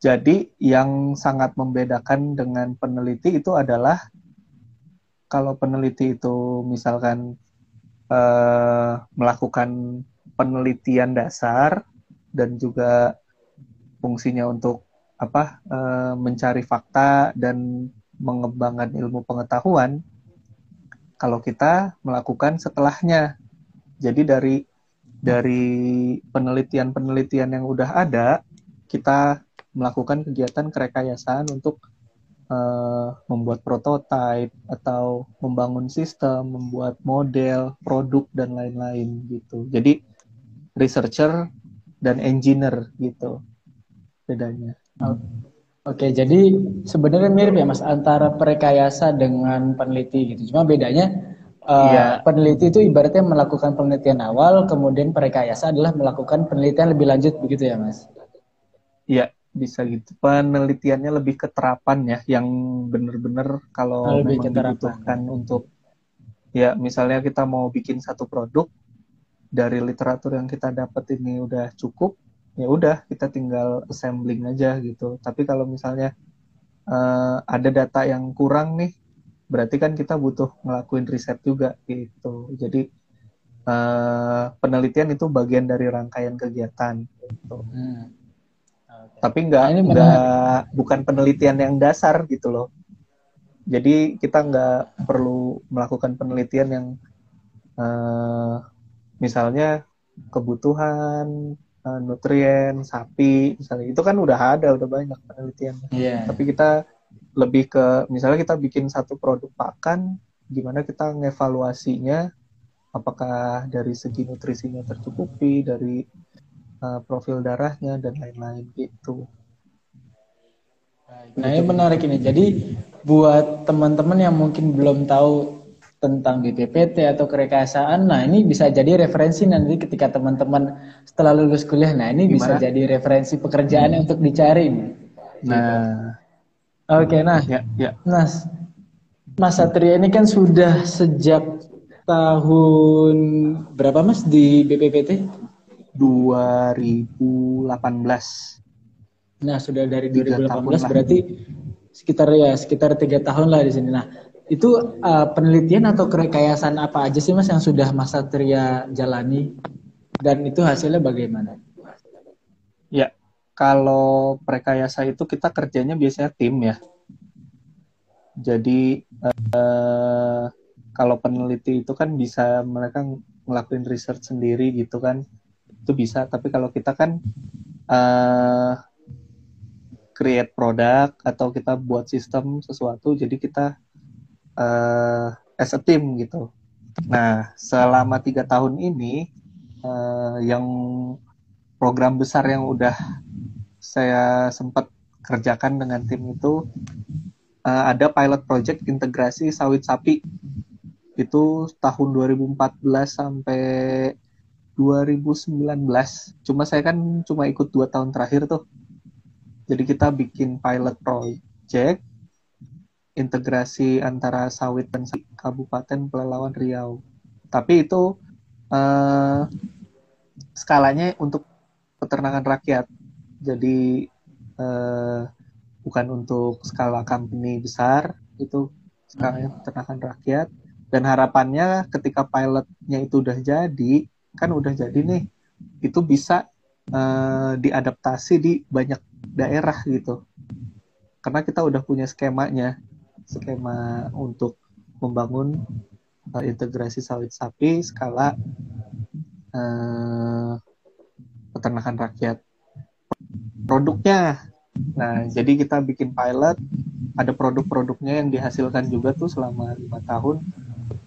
jadi yang sangat membedakan dengan peneliti itu adalah kalau peneliti itu misalkan uh, melakukan penelitian dasar dan juga fungsinya untuk apa uh, mencari fakta dan mengembangkan ilmu pengetahuan kalau kita melakukan setelahnya. Jadi dari dari penelitian-penelitian yang udah ada kita melakukan kegiatan kerekayasaan untuk uh, membuat prototipe atau membangun sistem, membuat model, produk dan lain-lain gitu. Jadi researcher dan engineer gitu bedanya. Oke, jadi sebenarnya mirip ya Mas antara perekayasa dengan peneliti gitu. Cuma bedanya uh, iya. peneliti itu ibaratnya melakukan penelitian awal, kemudian perekayasa adalah melakukan penelitian lebih lanjut begitu ya Mas? Iya, bisa gitu. Penelitiannya lebih keterapan ya, yang benar-benar kalau lebih memang dibutuhkan untuk ya misalnya kita mau bikin satu produk dari literatur yang kita dapat ini udah cukup ya udah kita tinggal assembling aja gitu tapi kalau misalnya uh, ada data yang kurang nih berarti kan kita butuh ngelakuin riset juga gitu jadi uh, penelitian itu bagian dari rangkaian kegiatan gitu hmm. Tapi nggak nah, nggak bukan penelitian yang dasar gitu loh. Jadi kita nggak perlu melakukan penelitian yang uh, misalnya kebutuhan uh, nutrien sapi misalnya. Itu kan udah ada udah banyak penelitian yeah. tapi kita lebih ke misalnya kita bikin satu produk pakan gimana kita ngevaluasinya? Apakah dari segi nutrisinya tercukupi dari uh, profil darahnya dan lain-lain gitu Nah, ini menarik ini. Jadi buat teman-teman yang mungkin belum tahu tentang BPPT atau kerekayasaan. Nah, ini bisa jadi referensi nanti ketika teman-teman setelah lulus kuliah. Nah, ini Gimana? bisa jadi referensi pekerjaan hmm. untuk dicari. Nah, oke, okay, nah, ya, ya. Mas, Mas Satria ini kan sudah sejak tahun berapa Mas di BPPT? 2018. Nah, sudah dari 2018 berarti sekitar ya sekitar tiga tahun lah di sini. Nah, itu uh, penelitian atau kerekayasaan apa aja sih mas yang sudah Mas Satria jalani dan itu hasilnya bagaimana? Ya, kalau prekayasa itu kita kerjanya biasanya tim ya. Jadi uh, kalau peneliti itu kan bisa mereka ngelakuin research sendiri gitu kan, itu bisa. Tapi kalau kita kan uh, create produk atau kita buat sistem sesuatu, jadi kita uh, as a team gitu. Nah, selama tiga tahun ini uh, yang program besar yang udah saya sempat kerjakan dengan tim itu uh, ada pilot project integrasi sawit sapi itu tahun 2014 sampai 2019. Cuma saya kan cuma ikut dua tahun terakhir tuh. Jadi kita bikin pilot project integrasi antara sawit dan Kabupaten Pelalawan Riau. Tapi itu uh, skalanya untuk peternakan rakyat. Jadi uh, bukan untuk skala company besar, itu skalanya peternakan rakyat. Dan harapannya ketika pilotnya itu udah jadi, kan udah jadi nih, itu bisa uh, diadaptasi di banyak daerah gitu. Karena kita udah punya skemanya skema untuk membangun uh, integrasi sawit sapi skala uh, peternakan rakyat. Produknya, nah jadi kita bikin pilot, ada produk-produknya yang dihasilkan juga tuh selama lima tahun.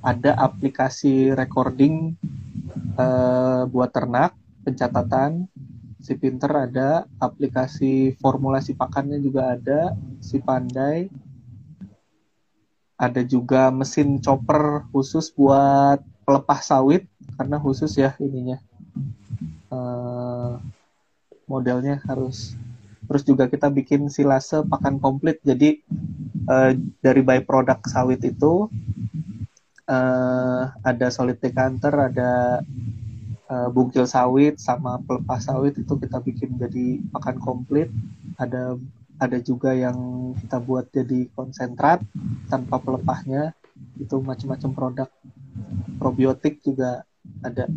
Ada aplikasi recording uh, buat ternak, pencatatan, si Pinter ada, aplikasi formulasi pakannya juga ada, si Pandai, ada juga mesin chopper khusus buat pelepah sawit karena khusus ya ininya. Uh, modelnya harus. Terus juga kita bikin silase pakan komplit. Jadi uh, dari byproduct sawit itu uh, ada solid decanter ada uh, bungkil sawit sama pelepah sawit itu kita bikin jadi pakan komplit ada ada juga yang kita buat jadi konsentrat tanpa pelepahnya itu macam-macam produk probiotik juga ada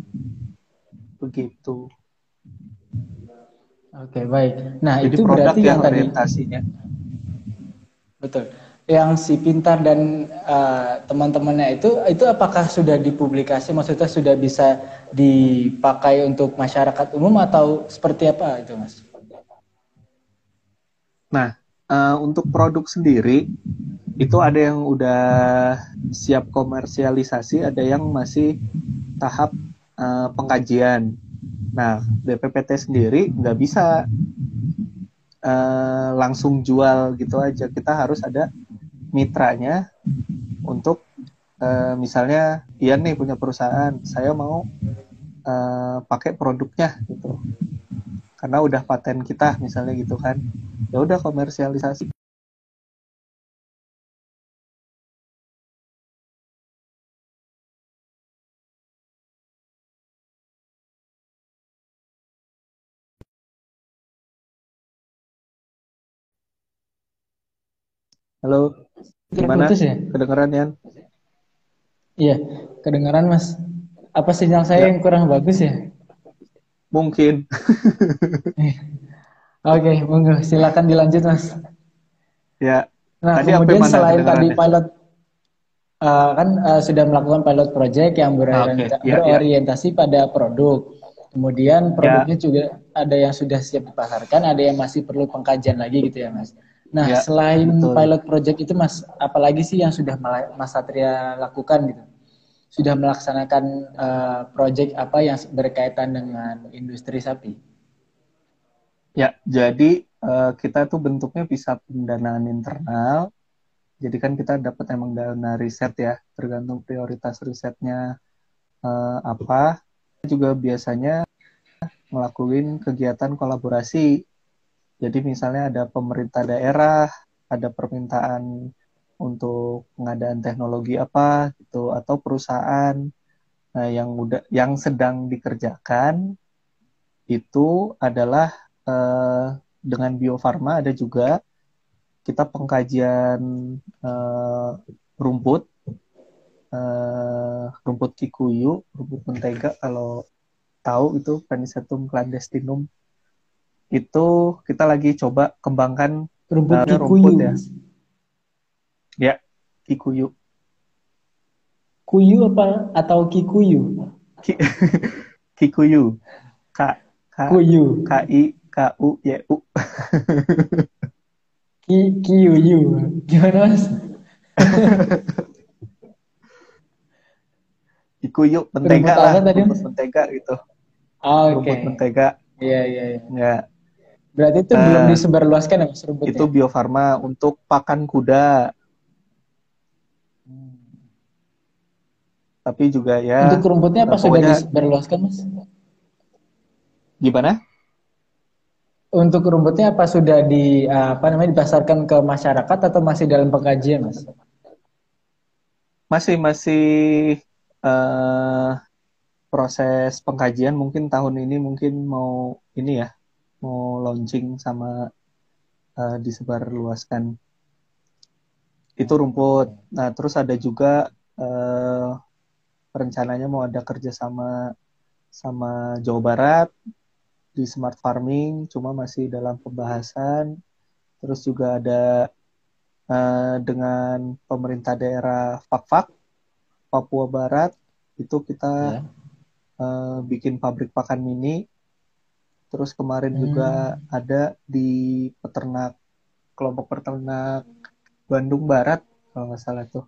begitu Oke, baik. Nah, Jadi itu produk berarti yang yang tadi orientasinya. betul. Yang si pintar dan uh, teman-temannya itu itu apakah sudah dipublikasi maksudnya sudah bisa dipakai untuk masyarakat umum atau seperti apa itu, Mas? Nah, uh, untuk produk sendiri itu ada yang udah siap komersialisasi, ada yang masih tahap uh, pengkajian. Nah, BPPT sendiri nggak bisa uh, langsung jual gitu aja. Kita harus ada mitranya untuk uh, misalnya Ian nih punya perusahaan, saya mau uh, pakai produknya gitu. Karena udah paten kita misalnya gitu kan. Ya udah komersialisasi. Halo. Gimana? Putus ya? Kedengeran ya? Iya, kedengeran Mas. Apa sinyal saya ya. yang kurang bagus ya? Mungkin. <laughs> Oke, monggo silakan dilanjut Mas. Ya. Nah, tadi kemudian selain tadi pilot uh, kan uh, sudah melakukan pilot project yang berorientasi, okay. ya, berorientasi ya. pada produk. Kemudian produknya ya. juga ada yang sudah siap dipasarkan, ada yang masih perlu pengkajian lagi gitu ya, Mas. Nah, ya, selain betul. pilot project itu Mas, apalagi sih yang sudah Mas Satria lakukan gitu? Sudah melaksanakan uh, project apa yang berkaitan dengan industri sapi? Ya, jadi uh, kita tuh bentuknya bisa pendanaan internal. Jadi kan kita dapat emang dana riset ya, tergantung prioritas risetnya uh, apa. Juga biasanya ngelakuin kegiatan kolaborasi jadi misalnya ada pemerintah daerah, ada permintaan untuk pengadaan teknologi apa gitu atau perusahaan nah, yang udah yang sedang dikerjakan itu adalah eh, dengan biofarma ada juga kita pengkajian eh, rumput eh, rumput kikuyu, rumput mentega kalau tahu itu Panicetum clandestinum itu kita lagi coba kembangkan rumput uh, kikuyu rumput ya. Ya, kikuyu. Kuyu apa atau kikuyu? Ki, <laughs> kikuyu. K K Kuyu. K I K U Y U. <laughs> Ki Kiyuyu. Gimana Mas? <laughs> Kikuyu mentega lah, rumput mentega gitu. Oh, Oke. Okay. Rumput mentega. Iya, iya, iya. Ya. Berarti itu uh, belum eh, disebarluaskan ya Mas rumputnya? Itu biofarma untuk pakan kuda. Hmm. Tapi juga ya. Untuk rumputnya apa sudah disebarluaskan Mas? Gimana? Untuk rumputnya apa sudah di apa namanya dipasarkan ke masyarakat atau masih dalam pengkajian Mas? Masih masih uh, proses pengkajian mungkin tahun ini mungkin mau ini ya mau launching sama uh, disebarluaskan itu rumput. Nah terus ada juga uh, rencananya mau ada kerjasama sama Jawa Barat di smart farming, cuma masih dalam pembahasan. Terus juga ada uh, dengan pemerintah daerah Fakfak Papua Barat itu kita yeah. Ya. uh, bikin pabrik pakan mini Terus kemarin hmm. juga ada di peternak kelompok peternak Bandung Barat kalau nggak salah tuh.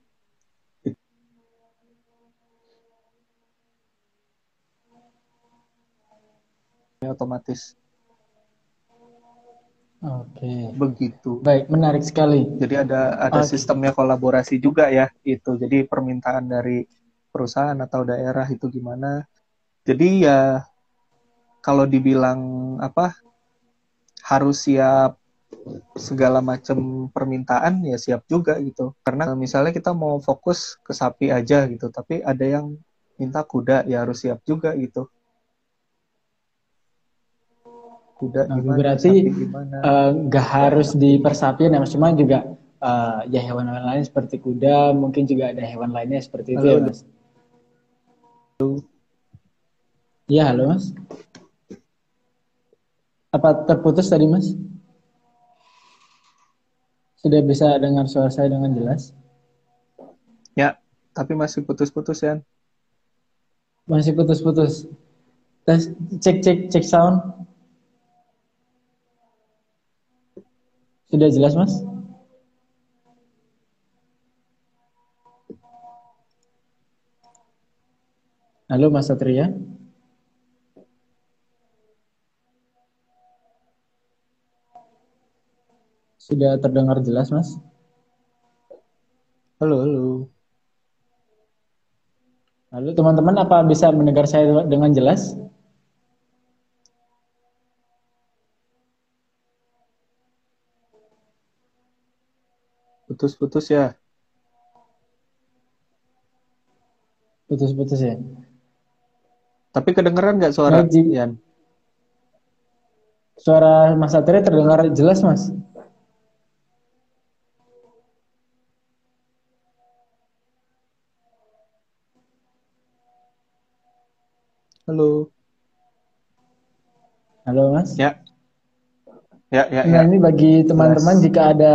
Otomatis. Oke. Begitu. Baik, menarik sekali. Jadi ada ada okay. sistemnya kolaborasi juga ya itu. Jadi permintaan dari perusahaan atau daerah itu gimana. Jadi ya kalau dibilang apa harus siap segala macam permintaan ya siap juga gitu. Karena misalnya kita mau fokus ke sapi aja gitu tapi ada yang minta kuda ya harus siap juga gitu. Kuda nah, gimana berarti eh, nggak uh, harus di persapian ya mas cuma juga uh, ya hewan-hewan lain seperti kuda mungkin juga ada hewan lainnya seperti itu halo, ya mas. Halo. ya halo mas Apa terputus tadi, Mas? Sudah bisa dengar suara saya dengan jelas? Ya, tapi masih putus-putus ya. Masih putus-putus. Tes cek cek cek sound. Sudah jelas, Mas? Halo, Mas Satria. Sudah terdengar jelas, Mas? Halo, halo. Halo, teman-teman, apa bisa mendengar saya dengan jelas? Putus-putus ya. Putus-putus ya. Tapi kedengeran nggak suara? Suara Mas Satria terdengar jelas, Mas? Halo. Halo, Mas. Ya. Ya, ya, Nah, ya. ini bagi teman-teman jika ada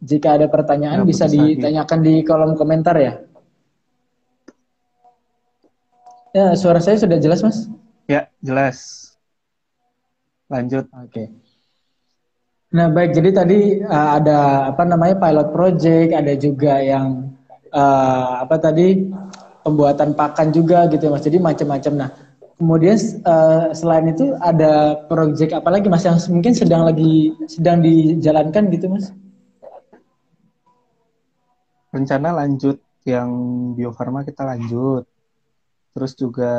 jika ada pertanyaan Ya, bisa putus lagi. ditanyakan di kolom komentar ya. Ya, suara saya sudah jelas, Mas? Ya, jelas. Lanjut. Oke. Nah, baik. Jadi tadi uh, ada apa namanya pilot project, ada juga yang uh, apa tadi pembuatan pakan juga gitu ya, Mas. Jadi macam-macam. Nah, kemudian uh, selain itu ada project apa lagi Mas yang mungkin sedang lagi sedang dijalankan gitu, Mas? Rencana lanjut yang Bio Farma kita lanjut. Terus juga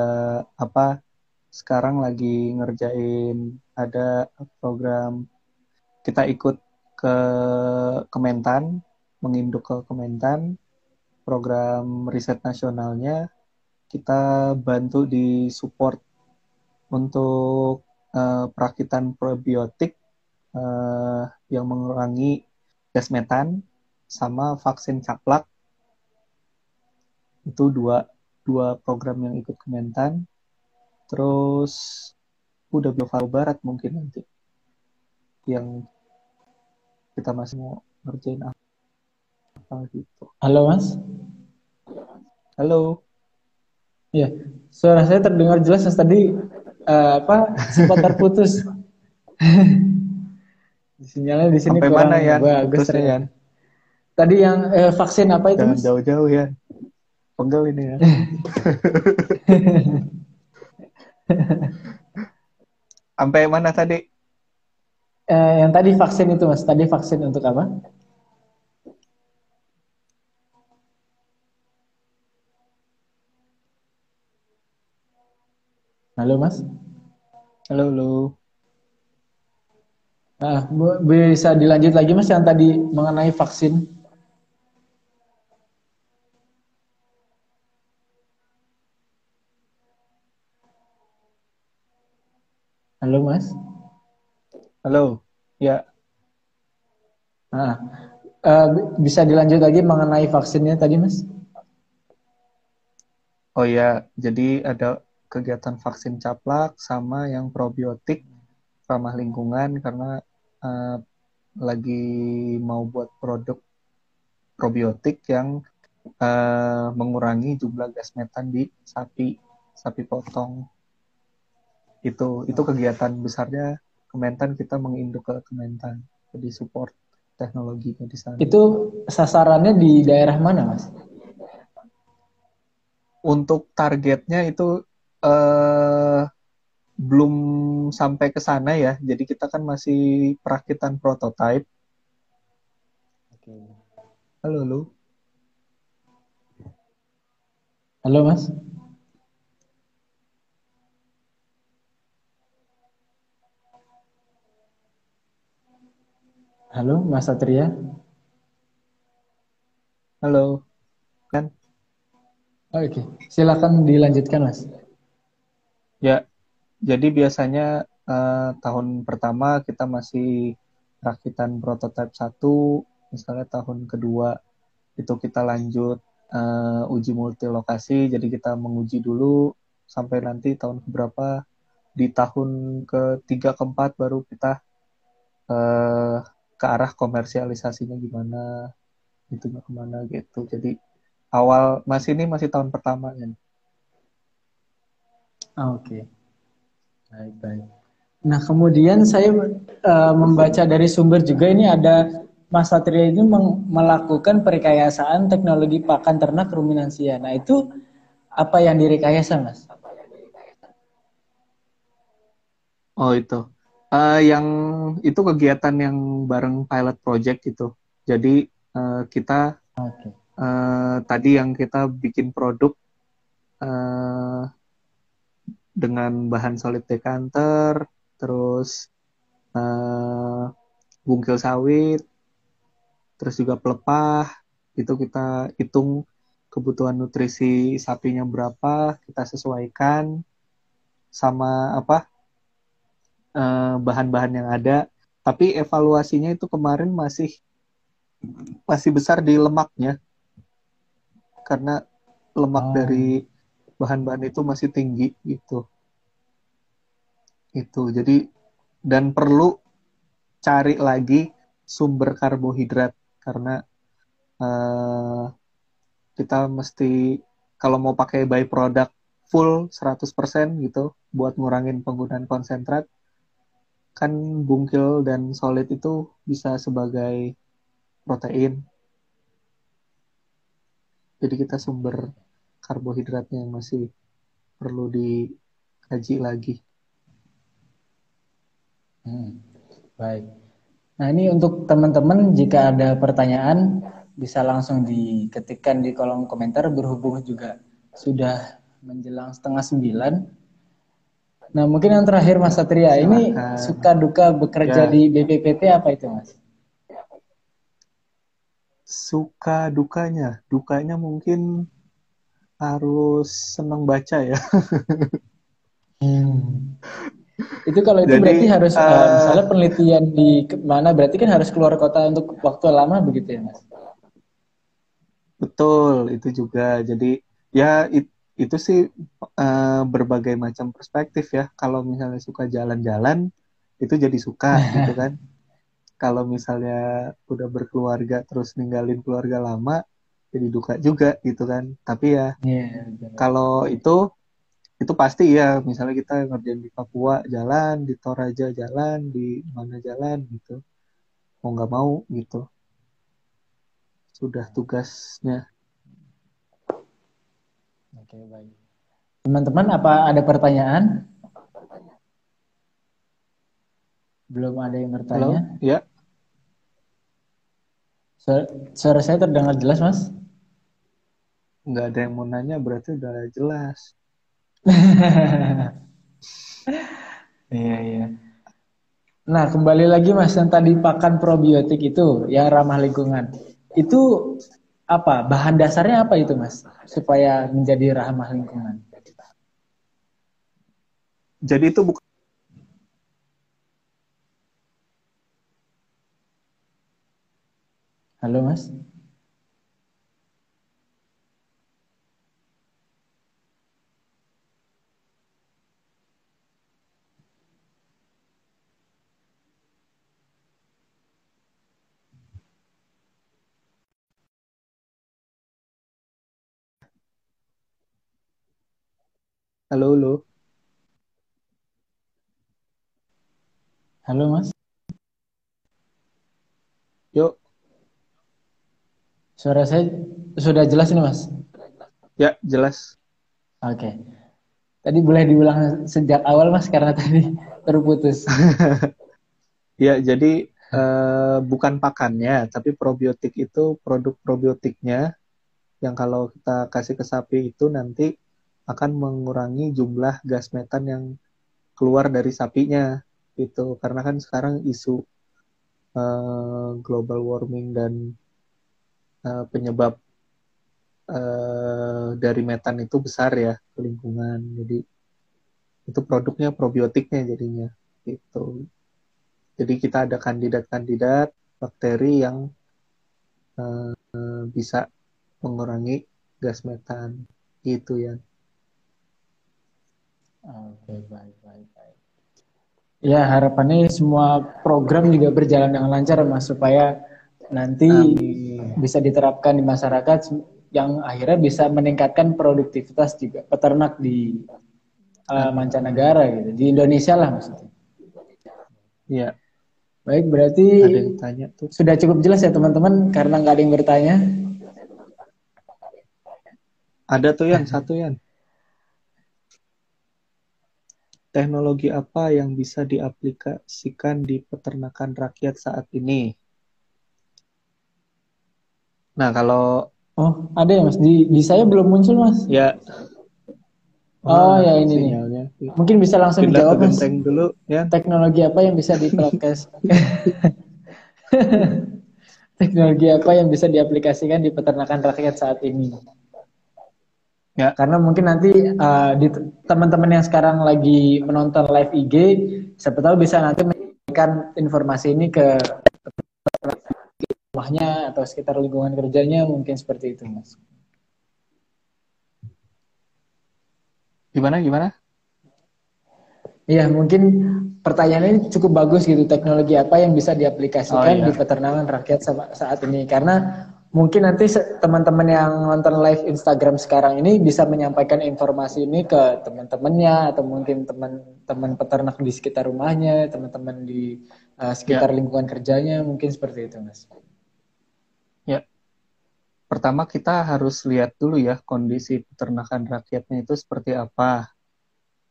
apa sekarang lagi ngerjain ada program kita ikut ke Kementan, menginduk ke Kementan, program riset nasionalnya kita bantu di support untuk eh, perakitan probiotik eh, yang mengurangi gas metan sama vaksin caplak. Itu dua dua program yang ikut Kementan terus udah Bio Barat mungkin nanti yang kita masih mau ngerjain apa gitu. Halo, Mas. halo Ya, suara saya terdengar jelas Mas tadi uh, apa sempat terputus. <laughs> Sinyalnya di sini sampai kurang mana ya bagus. Yan? Tadi yang eh, vaksin apa itu jangan Mas? jauh-jauh ya pegel ini ya <laughs> sampai mana tadi Eh, yang tadi vaksin itu Mas, tadi vaksin untuk apa? Halo Mas. halo halo Ah, bu- bisa dilanjut lagi Mas yang tadi mengenai vaksin. Halo Mas. halo ya Ah, eh, bi- bisa dilanjut lagi mengenai vaksinnya tadi Mas? Oh ya, jadi ada kegiatan vaksin caplak sama yang probiotik ramah lingkungan karena eh, lagi mau buat produk probiotik yang eh, mengurangi jumlah gas metan di sapi sapi potong. Itu itu kegiatan besarnya Kementan kita menginduk ke Kementan jadi support teknologinya di sana. Itu sasarannya di daerah mana Mas? untuk targetnya itu eh, belum sampai ke sana ya. Jadi kita kan masih perakitan prototype. Halo, halo. Halo Mas. Halo Mas Satria. Halo. Kan? Oke, silakan dilanjutkan Mas. Ya, jadi biasanya eh, tahun pertama kita masih rakitan prototype 1, misalnya tahun kedua itu kita lanjut eh, uji multilokasi, jadi kita menguji dulu sampai nanti tahun berapa di tahun ketiga keempat baru kita uh, ke arah komersialisasinya gimana itunya ke mana gitu. Jadi awal masih ini masih tahun pertama ya oke okay. baik baik nah kemudian saya uh, membaca dari sumber juga ini ada Mas Satria itu melakukan perkayasaan teknologi pakan ternak ruminansia. Nah itu apa yang direkayasa, Mas? Oh itu, uh, yang itu kegiatan yang bareng pilot project itu. Jadi uh, kita okay. uh, tadi yang kita bikin produk uh, dengan bahan solid decanter, terus uh, bungkil sawit, terus juga pelepah itu kita hitung kebutuhan nutrisi sapinya berapa kita sesuaikan sama apa eh, bahan-bahan yang ada tapi evaluasinya itu kemarin masih masih besar di lemaknya karena lemak oh. dari bahan-bahan itu masih tinggi gitu. Itu jadi dan perlu cari lagi sumber karbohidrat karena uh, kita mesti kalau mau pakai by product full 100% gitu buat ngurangin penggunaan konsentrat kan bungkil dan solid itu bisa sebagai protein. Jadi kita sumber karbohidratnya yang masih perlu dikaji lagi hmm, baik Nah ini untuk teman-teman jika ada pertanyaan bisa langsung diketikkan di kolom komentar berhubung juga sudah menjelang setengah sembilan. Nah mungkin yang terakhir Mas Satria ini suka duka bekerja ya. di BPPT apa itu Mas? Suka dukanya, dukanya mungkin harus senang baca ya. hmm. <laughs> Itu kalau itu Jadi, berarti harus uh, uh, misalnya penelitian di mana berarti kan harus keluar kota untuk waktu lama begitu ya mas? Betul itu juga. Jadi ya it, itu sih uh, berbagai macam perspektif ya. Kalau misalnya suka jalan-jalan itu jadi suka <laughs> gitu kan. Kalau misalnya udah berkeluarga terus ninggalin keluarga lama jadi duka juga gitu kan. Tapi ya yeah, kalau itu itu pasti ya. Misalnya kita ngerjain di Papua jalan di Toraja jalan di mana jalan gitu. Mau nggak mau gitu. Sudah tugasnya. Oke baik. Teman-teman apa ada pertanyaan? Belum ada yang bertanya? Halo? ya suara, suara saya terdengar jelas mas? Nggak ada yang mau nanya berarti udah jelas. <laughs> Iya iya. Nah kembali lagi mas yang tadi pakan probiotik itu yang ramah lingkungan. Itu apa? Bahan dasarnya apa itu mas? Supaya menjadi ramah lingkungan? Jadi itu bukan Halo mas. Halo, halo. Halo, Mas. Yuk. Suara saya sudah jelas ini, Mas? Ya, jelas. Oke. Tadi boleh diulang sejak awal, Mas, karena tadi <laughs> terputus. <laughs> ya, jadi uh, bukan pakannya, tapi probiotik itu produk probiotiknya yang kalau kita kasih ke sapi itu nanti akan mengurangi jumlah gas metan yang keluar dari sapinya itu karena kan sekarang isu uh, global warming dan uh, penyebab uh, dari metan itu besar ya ke lingkungan jadi itu produknya probiotiknya jadinya itu jadi kita ada kandidat-kandidat bakteri yang uh, bisa mengurangi gas metan itu ya Oke. Oke, baik, baik, baik. Ya, harapannya semua program juga berjalan dengan lancar, Mas, supaya nanti Amin. bisa diterapkan di masyarakat yang akhirnya bisa meningkatkan produktivitas juga peternak di uh, mancanegara gitu, di Indonesia lah maksudnya. Iya. Baik, berarti ada yang tanya tuh. sudah cukup jelas ya teman-teman karena nggak ada yang bertanya. Ada tuh yang satu yang teknologi apa yang bisa diaplikasikan di peternakan rakyat saat ini? Nah, kalau Oh, ada ya Mas di di saya belum muncul Mas. Ya. Oh, oh ya ini sinyalnya. nih. Mungkin bisa langsung Pindah dijawab Mas. dulu ya. Teknologi apa yang bisa diprakes? <laughs> Teknologi apa yang bisa diaplikasikan di peternakan rakyat saat ini? Ya. Karena mungkin nanti uh, di teman-teman yang sekarang lagi menonton live IG, siapa tahu bisa nanti memberikan informasi ini ke rumahnya atau sekitar lingkungan kerjanya mungkin seperti itu, Mas. Gimana gimana? Iya, mungkin pertanyaan ini cukup bagus gitu. Teknologi apa yang bisa diaplikasikan oh, iya. di peternakan rakyat saat ini? Karena mungkin nanti teman-teman yang nonton live Instagram sekarang ini bisa menyampaikan informasi ini ke teman-temannya atau mungkin teman-teman peternak di sekitar rumahnya, teman-teman di uh, sekitar ya. lingkungan kerjanya, mungkin seperti itu, Mas. Pertama kita harus lihat dulu ya kondisi peternakan rakyatnya itu seperti apa.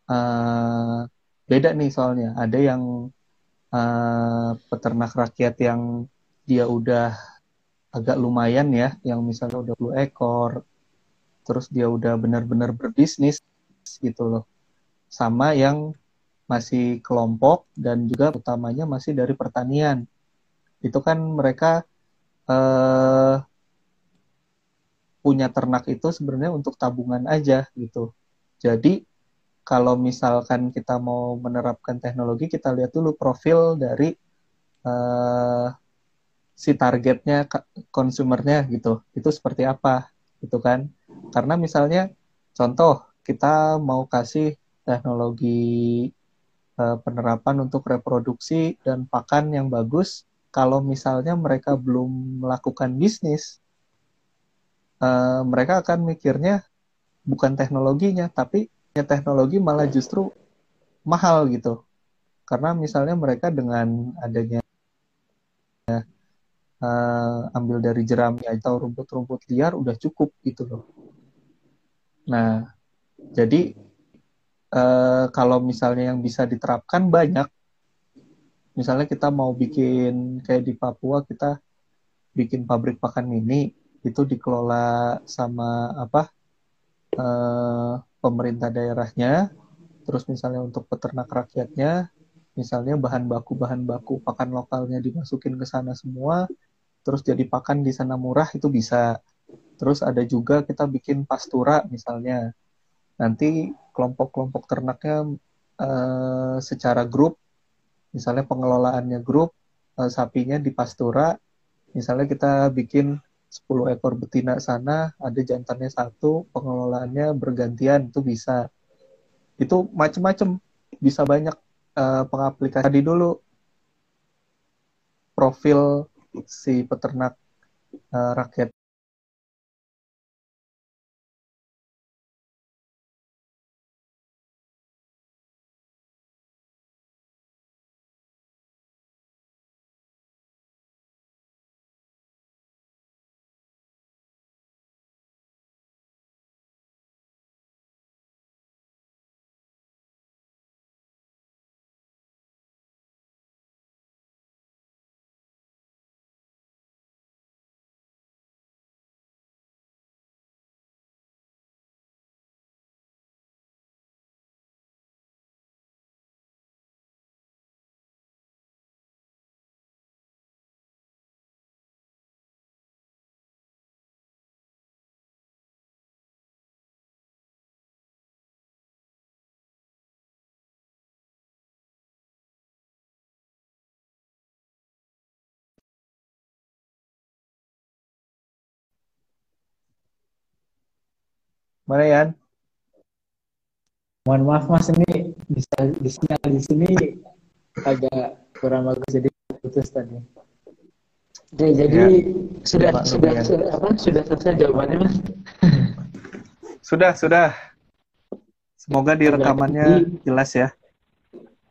Uh, beda nih soalnya, ada yang uh, peternak rakyat yang dia udah agak lumayan ya, yang misalnya udah 20 ekor, terus dia udah benar-benar berbisnis gitu loh. Sama yang masih kelompok dan juga utamanya masih dari pertanian. Itu kan mereka eh, punya ternak itu sebenarnya untuk tabungan aja gitu. Jadi kalau misalkan kita mau menerapkan teknologi, kita lihat dulu profil dari eh, si targetnya konsumernya gitu itu seperti apa gitu kan karena misalnya contoh kita mau kasih teknologi uh, penerapan untuk reproduksi dan pakan yang bagus kalau misalnya mereka belum melakukan bisnis uh, mereka akan mikirnya bukan teknologinya tapi teknologi malah justru mahal gitu karena misalnya mereka dengan adanya uh, ambil dari jerami atau rumput-rumput liar udah cukup gitu loh. Nah, jadi uh, kalau misalnya yang bisa diterapkan banyak, misalnya kita mau bikin kayak di Papua kita bikin pabrik pakan mini itu dikelola sama apa uh, pemerintah daerahnya, terus misalnya untuk peternak rakyatnya, misalnya bahan baku bahan baku pakan lokalnya dimasukin ke sana semua, terus jadi pakan di sana murah itu bisa. Terus ada juga kita bikin pastura misalnya. Nanti kelompok-kelompok ternaknya uh, secara grup, misalnya pengelolaannya grup, uh, sapinya di pastura, misalnya kita bikin 10 ekor betina sana, ada jantannya satu, pengelolaannya bergantian, itu bisa. Itu macam-macam, bisa banyak uh, pengaplikasi dulu profil si peternak uh, rakyat Mana Yan? mohon maaf mas ini bisa di sinyal di sini agak kurang bagus jadi putus tadi. Oke, jadi ya, sudah sudah, sudah apa sudah selesai jawabannya mas? sudah sudah. Semoga di rekamannya jelas ya.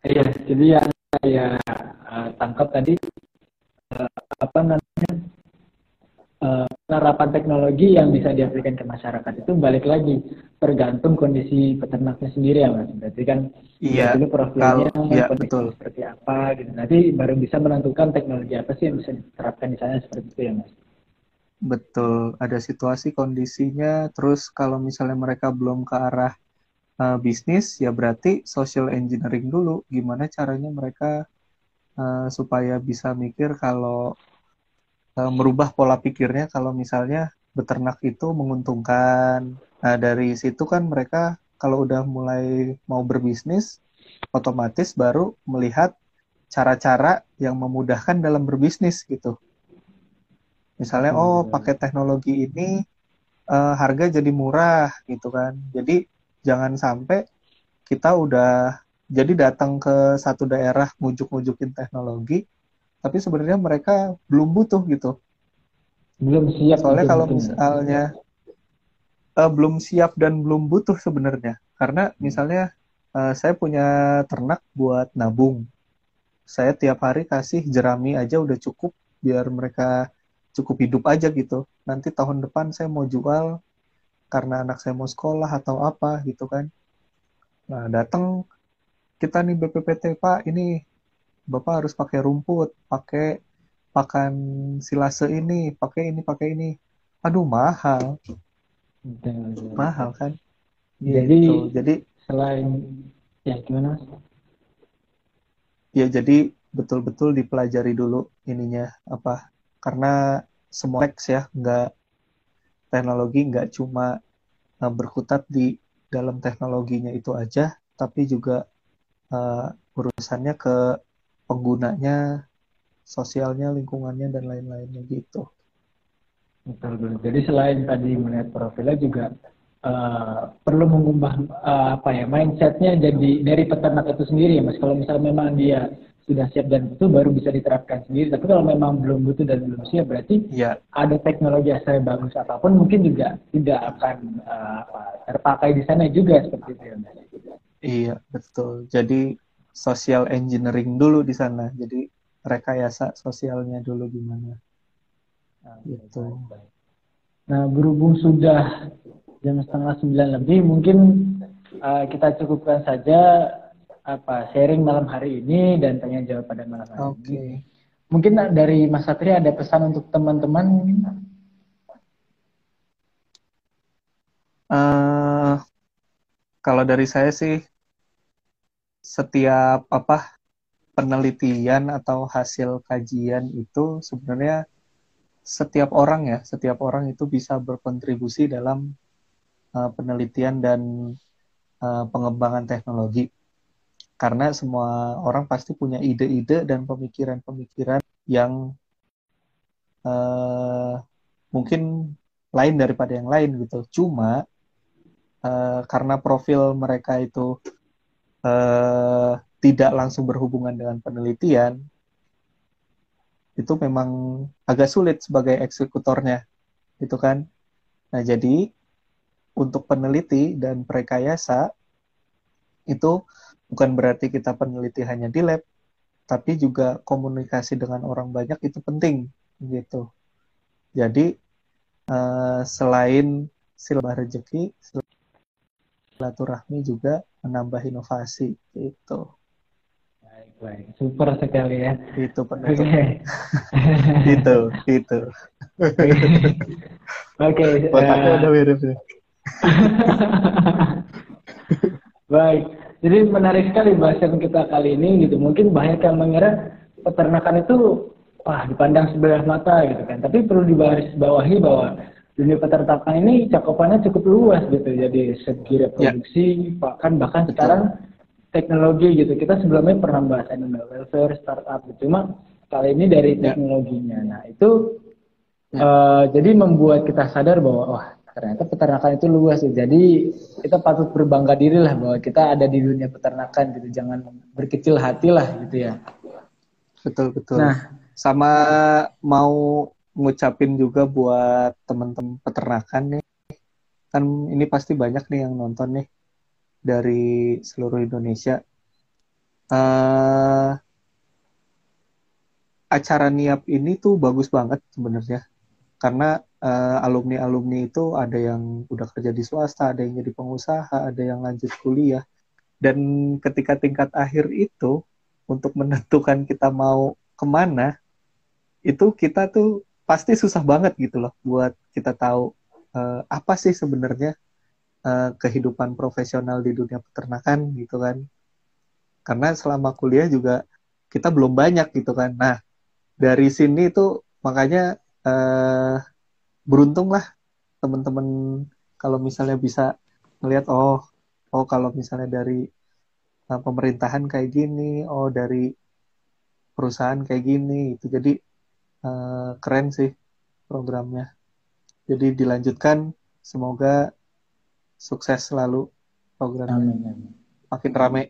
Iya, jadi yang saya uh, tangkap tadi uh, apa namanya uh, penerapan teknologi yang bisa diaplikasikan ke masyarakat itu balik lagi tergantung kondisi peternaknya sendiri ya mas. Berarti kan iya, dulu profilnya kalau, iya, betul. seperti apa gitu. Nanti baru bisa menentukan teknologi apa sih yang bisa diterapkan di sana seperti itu ya mas. Betul, ada situasi kondisinya. Terus kalau misalnya mereka belum ke arah uh, bisnis, ya berarti social engineering dulu. Gimana caranya mereka uh, supaya bisa mikir kalau uh, merubah pola pikirnya kalau misalnya beternak itu menguntungkan. Nah dari situ kan mereka kalau udah mulai mau berbisnis, otomatis baru melihat cara-cara yang memudahkan dalam berbisnis gitu. Misalnya, oh hmm. pakai teknologi ini uh, harga jadi murah gitu kan. Jadi jangan sampai kita udah jadi datang ke satu daerah ngujuk-ngujukin teknologi, tapi sebenarnya mereka belum butuh gitu. Belum siap. Soalnya kalau misalnya uh, belum siap dan belum butuh sebenarnya, karena misalnya uh, saya punya ternak buat nabung, saya tiap hari kasih jerami aja udah cukup biar mereka cukup hidup aja gitu. Nanti tahun depan saya mau jual karena anak saya mau sekolah atau apa gitu kan. Nah, datang kita nih BPPT Pak, ini Bapak harus pakai rumput, pakai pakan silase ini, pakai ini, pakai ini. Aduh, mahal. Mahal kan? Jadi gitu. jadi selain ya gimana? Ya, jadi betul-betul dipelajari dulu ininya apa karena semua teks ya nggak teknologi nggak cuma uh, berkutat di dalam teknologinya itu aja tapi juga uh, urusannya ke penggunanya sosialnya lingkungannya dan lain-lainnya gitu betul betul jadi selain tadi melihat profilnya juga uh, perlu mengubah uh, apa ya mindsetnya jadi dari peternak itu sendiri ya mas kalau misalnya memang dia sudah siap dan butuh baru bisa diterapkan sendiri. Tapi kalau memang belum butuh dan belum siap berarti ya. ada teknologi yang bagus apa pun mungkin juga tidak akan uh, terpakai di sana juga seperti itu. Ya, iya betul. Jadi social engineering dulu di sana. Jadi rekayasa sosialnya dulu gimana. Nah, gitu. Nah berhubung sudah jam setengah sembilan lebih mungkin uh, kita cukupkan saja apa sharing malam hari ini dan tanya jawab pada malam hari okay. ini. Mungkin dari Mas Satria ada pesan untuk teman-teman Uh, kalau dari saya sih setiap apa penelitian atau hasil kajian itu sebenarnya setiap orang ya, setiap orang itu bisa berkontribusi dalam uh, penelitian dan uh, pengembangan teknologi karena semua orang pasti punya ide-ide dan pemikiran-pemikiran yang uh, mungkin lain daripada yang lain gitu. Cuma uh, karena profil mereka itu uh, tidak langsung berhubungan dengan penelitian, itu memang agak sulit sebagai eksekutornya, itu kan. Nah jadi untuk peneliti dan prekayasa itu bukan berarti kita peneliti hanya di lab, tapi juga komunikasi dengan orang banyak itu penting gitu. Jadi uh, selain silbah rezeki, silaturahmi juga menambah inovasi itu. Baik, baik. Super sekali ya. Itu penutup. Okay. itu, itu. Oke. <laughs> <laughs> Okay, uh... udah mirip ya. <laughs> Baik, jadi menarik sekali bahasan kita kali ini gitu. Mungkin banyak yang mengira peternakan itu wah dipandang sebelah mata gitu kan. Tapi perlu dibaris bawahi bahwa dunia peternakan ini cakupannya cukup luas gitu. Jadi segi reproduksi, ya. bahkan bahkan Betul. sekarang teknologi gitu. Kita sebelumnya pernah bahas animal welfare, startup gitu. Cuma kali ini dari ya. teknologinya. Nah itu ya. uh, jadi membuat kita sadar bahwa wah ternyata peternakan itu luas ya. Jadi kita patut berbangga diri lah bahwa kita ada di dunia peternakan gitu. Jangan berkecil hati lah gitu ya. Betul betul. Nah, sama mau ngucapin juga buat teman-teman peternakan nih. Kan ini pasti banyak nih yang nonton nih dari seluruh Indonesia. Uh, acara niap ini tuh bagus banget sebenarnya karena uh, alumni-alumni itu ada yang udah kerja di swasta, ada yang jadi pengusaha, ada yang lanjut kuliah. Dan ketika tingkat akhir itu untuk menentukan kita mau ke mana, itu kita tuh pasti susah banget gitu loh buat kita tahu uh, apa sih sebenarnya uh, kehidupan profesional di dunia peternakan gitu kan. Karena selama kuliah juga kita belum banyak gitu kan. Nah, dari sini tuh makanya uh, beruntung lah teman-teman kalau misalnya bisa melihat oh oh kalau misalnya dari uh, pemerintahan kayak gini oh dari perusahaan kayak gini itu jadi uh, keren sih programnya jadi dilanjutkan semoga sukses selalu programnya amin, amin. makin rame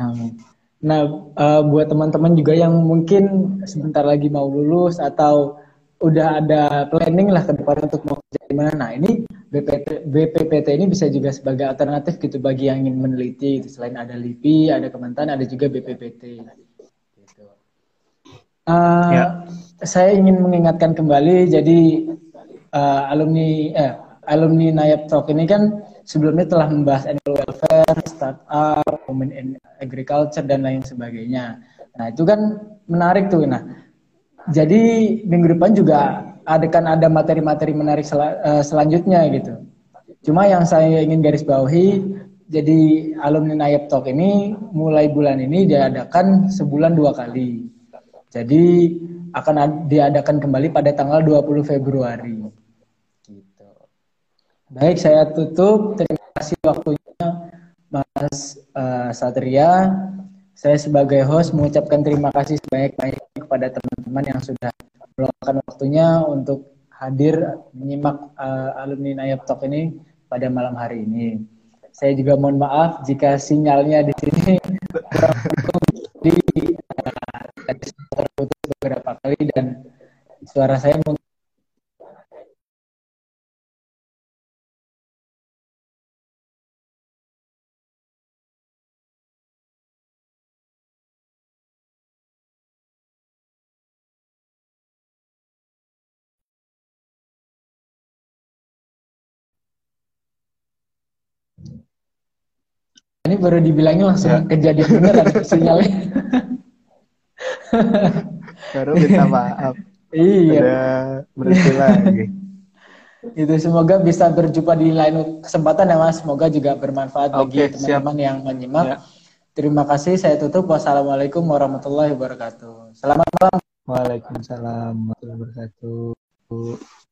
amin Nah, uh, buat teman-teman juga yang mungkin sebentar lagi mau lulus atau udah ada planning lah ke depan untuk mau kerja di mana. Nah, ini BPT, BPPT ini bisa juga sebagai alternatif gitu bagi yang ingin meneliti. Gitu. Selain ada LIPI, ada Kementan, ada juga BPPT. Uh, ya. Saya ingin mengingatkan kembali, jadi uh, alumni eh, alumni Nayab Talk ini kan sebelumnya telah membahas animal welfare, startup, women in agriculture dan lain sebagainya. Nah itu kan menarik tuh. Nah jadi minggu depan juga ada kan ada materi-materi menarik sel uh, selanjutnya gitu. Cuma yang saya ingin garis bawahi, jadi alumni Nayab Talk ini mulai bulan ini diadakan sebulan dua kali. Jadi akan diadakan kembali pada tanggal 20 Februari. Baik, saya tutup. Terima kasih waktunya Mas uh, Satria. Saya sebagai host mengucapkan terima kasih sebanyak-banyaknya kepada teman-teman yang sudah meluangkan waktunya untuk hadir menyimak uh, alumni Nayab Talk ini pada malam hari ini. Saya juga mohon maaf jika sinyalnya di sini <laughs> di uh, beberapa kali dan suara saya mungkin Ini baru dibilangnya langsung ya. kejadian beneran sinyalnya. <laughs> <laughs> baru minta maaf. Iya. Berhenti lagi. <laughs> Itu semoga bisa berjumpa di lain kesempatan ya Mas. Semoga juga bermanfaat bagi teman-teman yang menyimak. Ya. Terima kasih. Saya tutup. Wassalamualaikum warahmatullahi wabarakatuh. Selamat malam. Waalaikumsalam warahmatullahi wabarakatuh.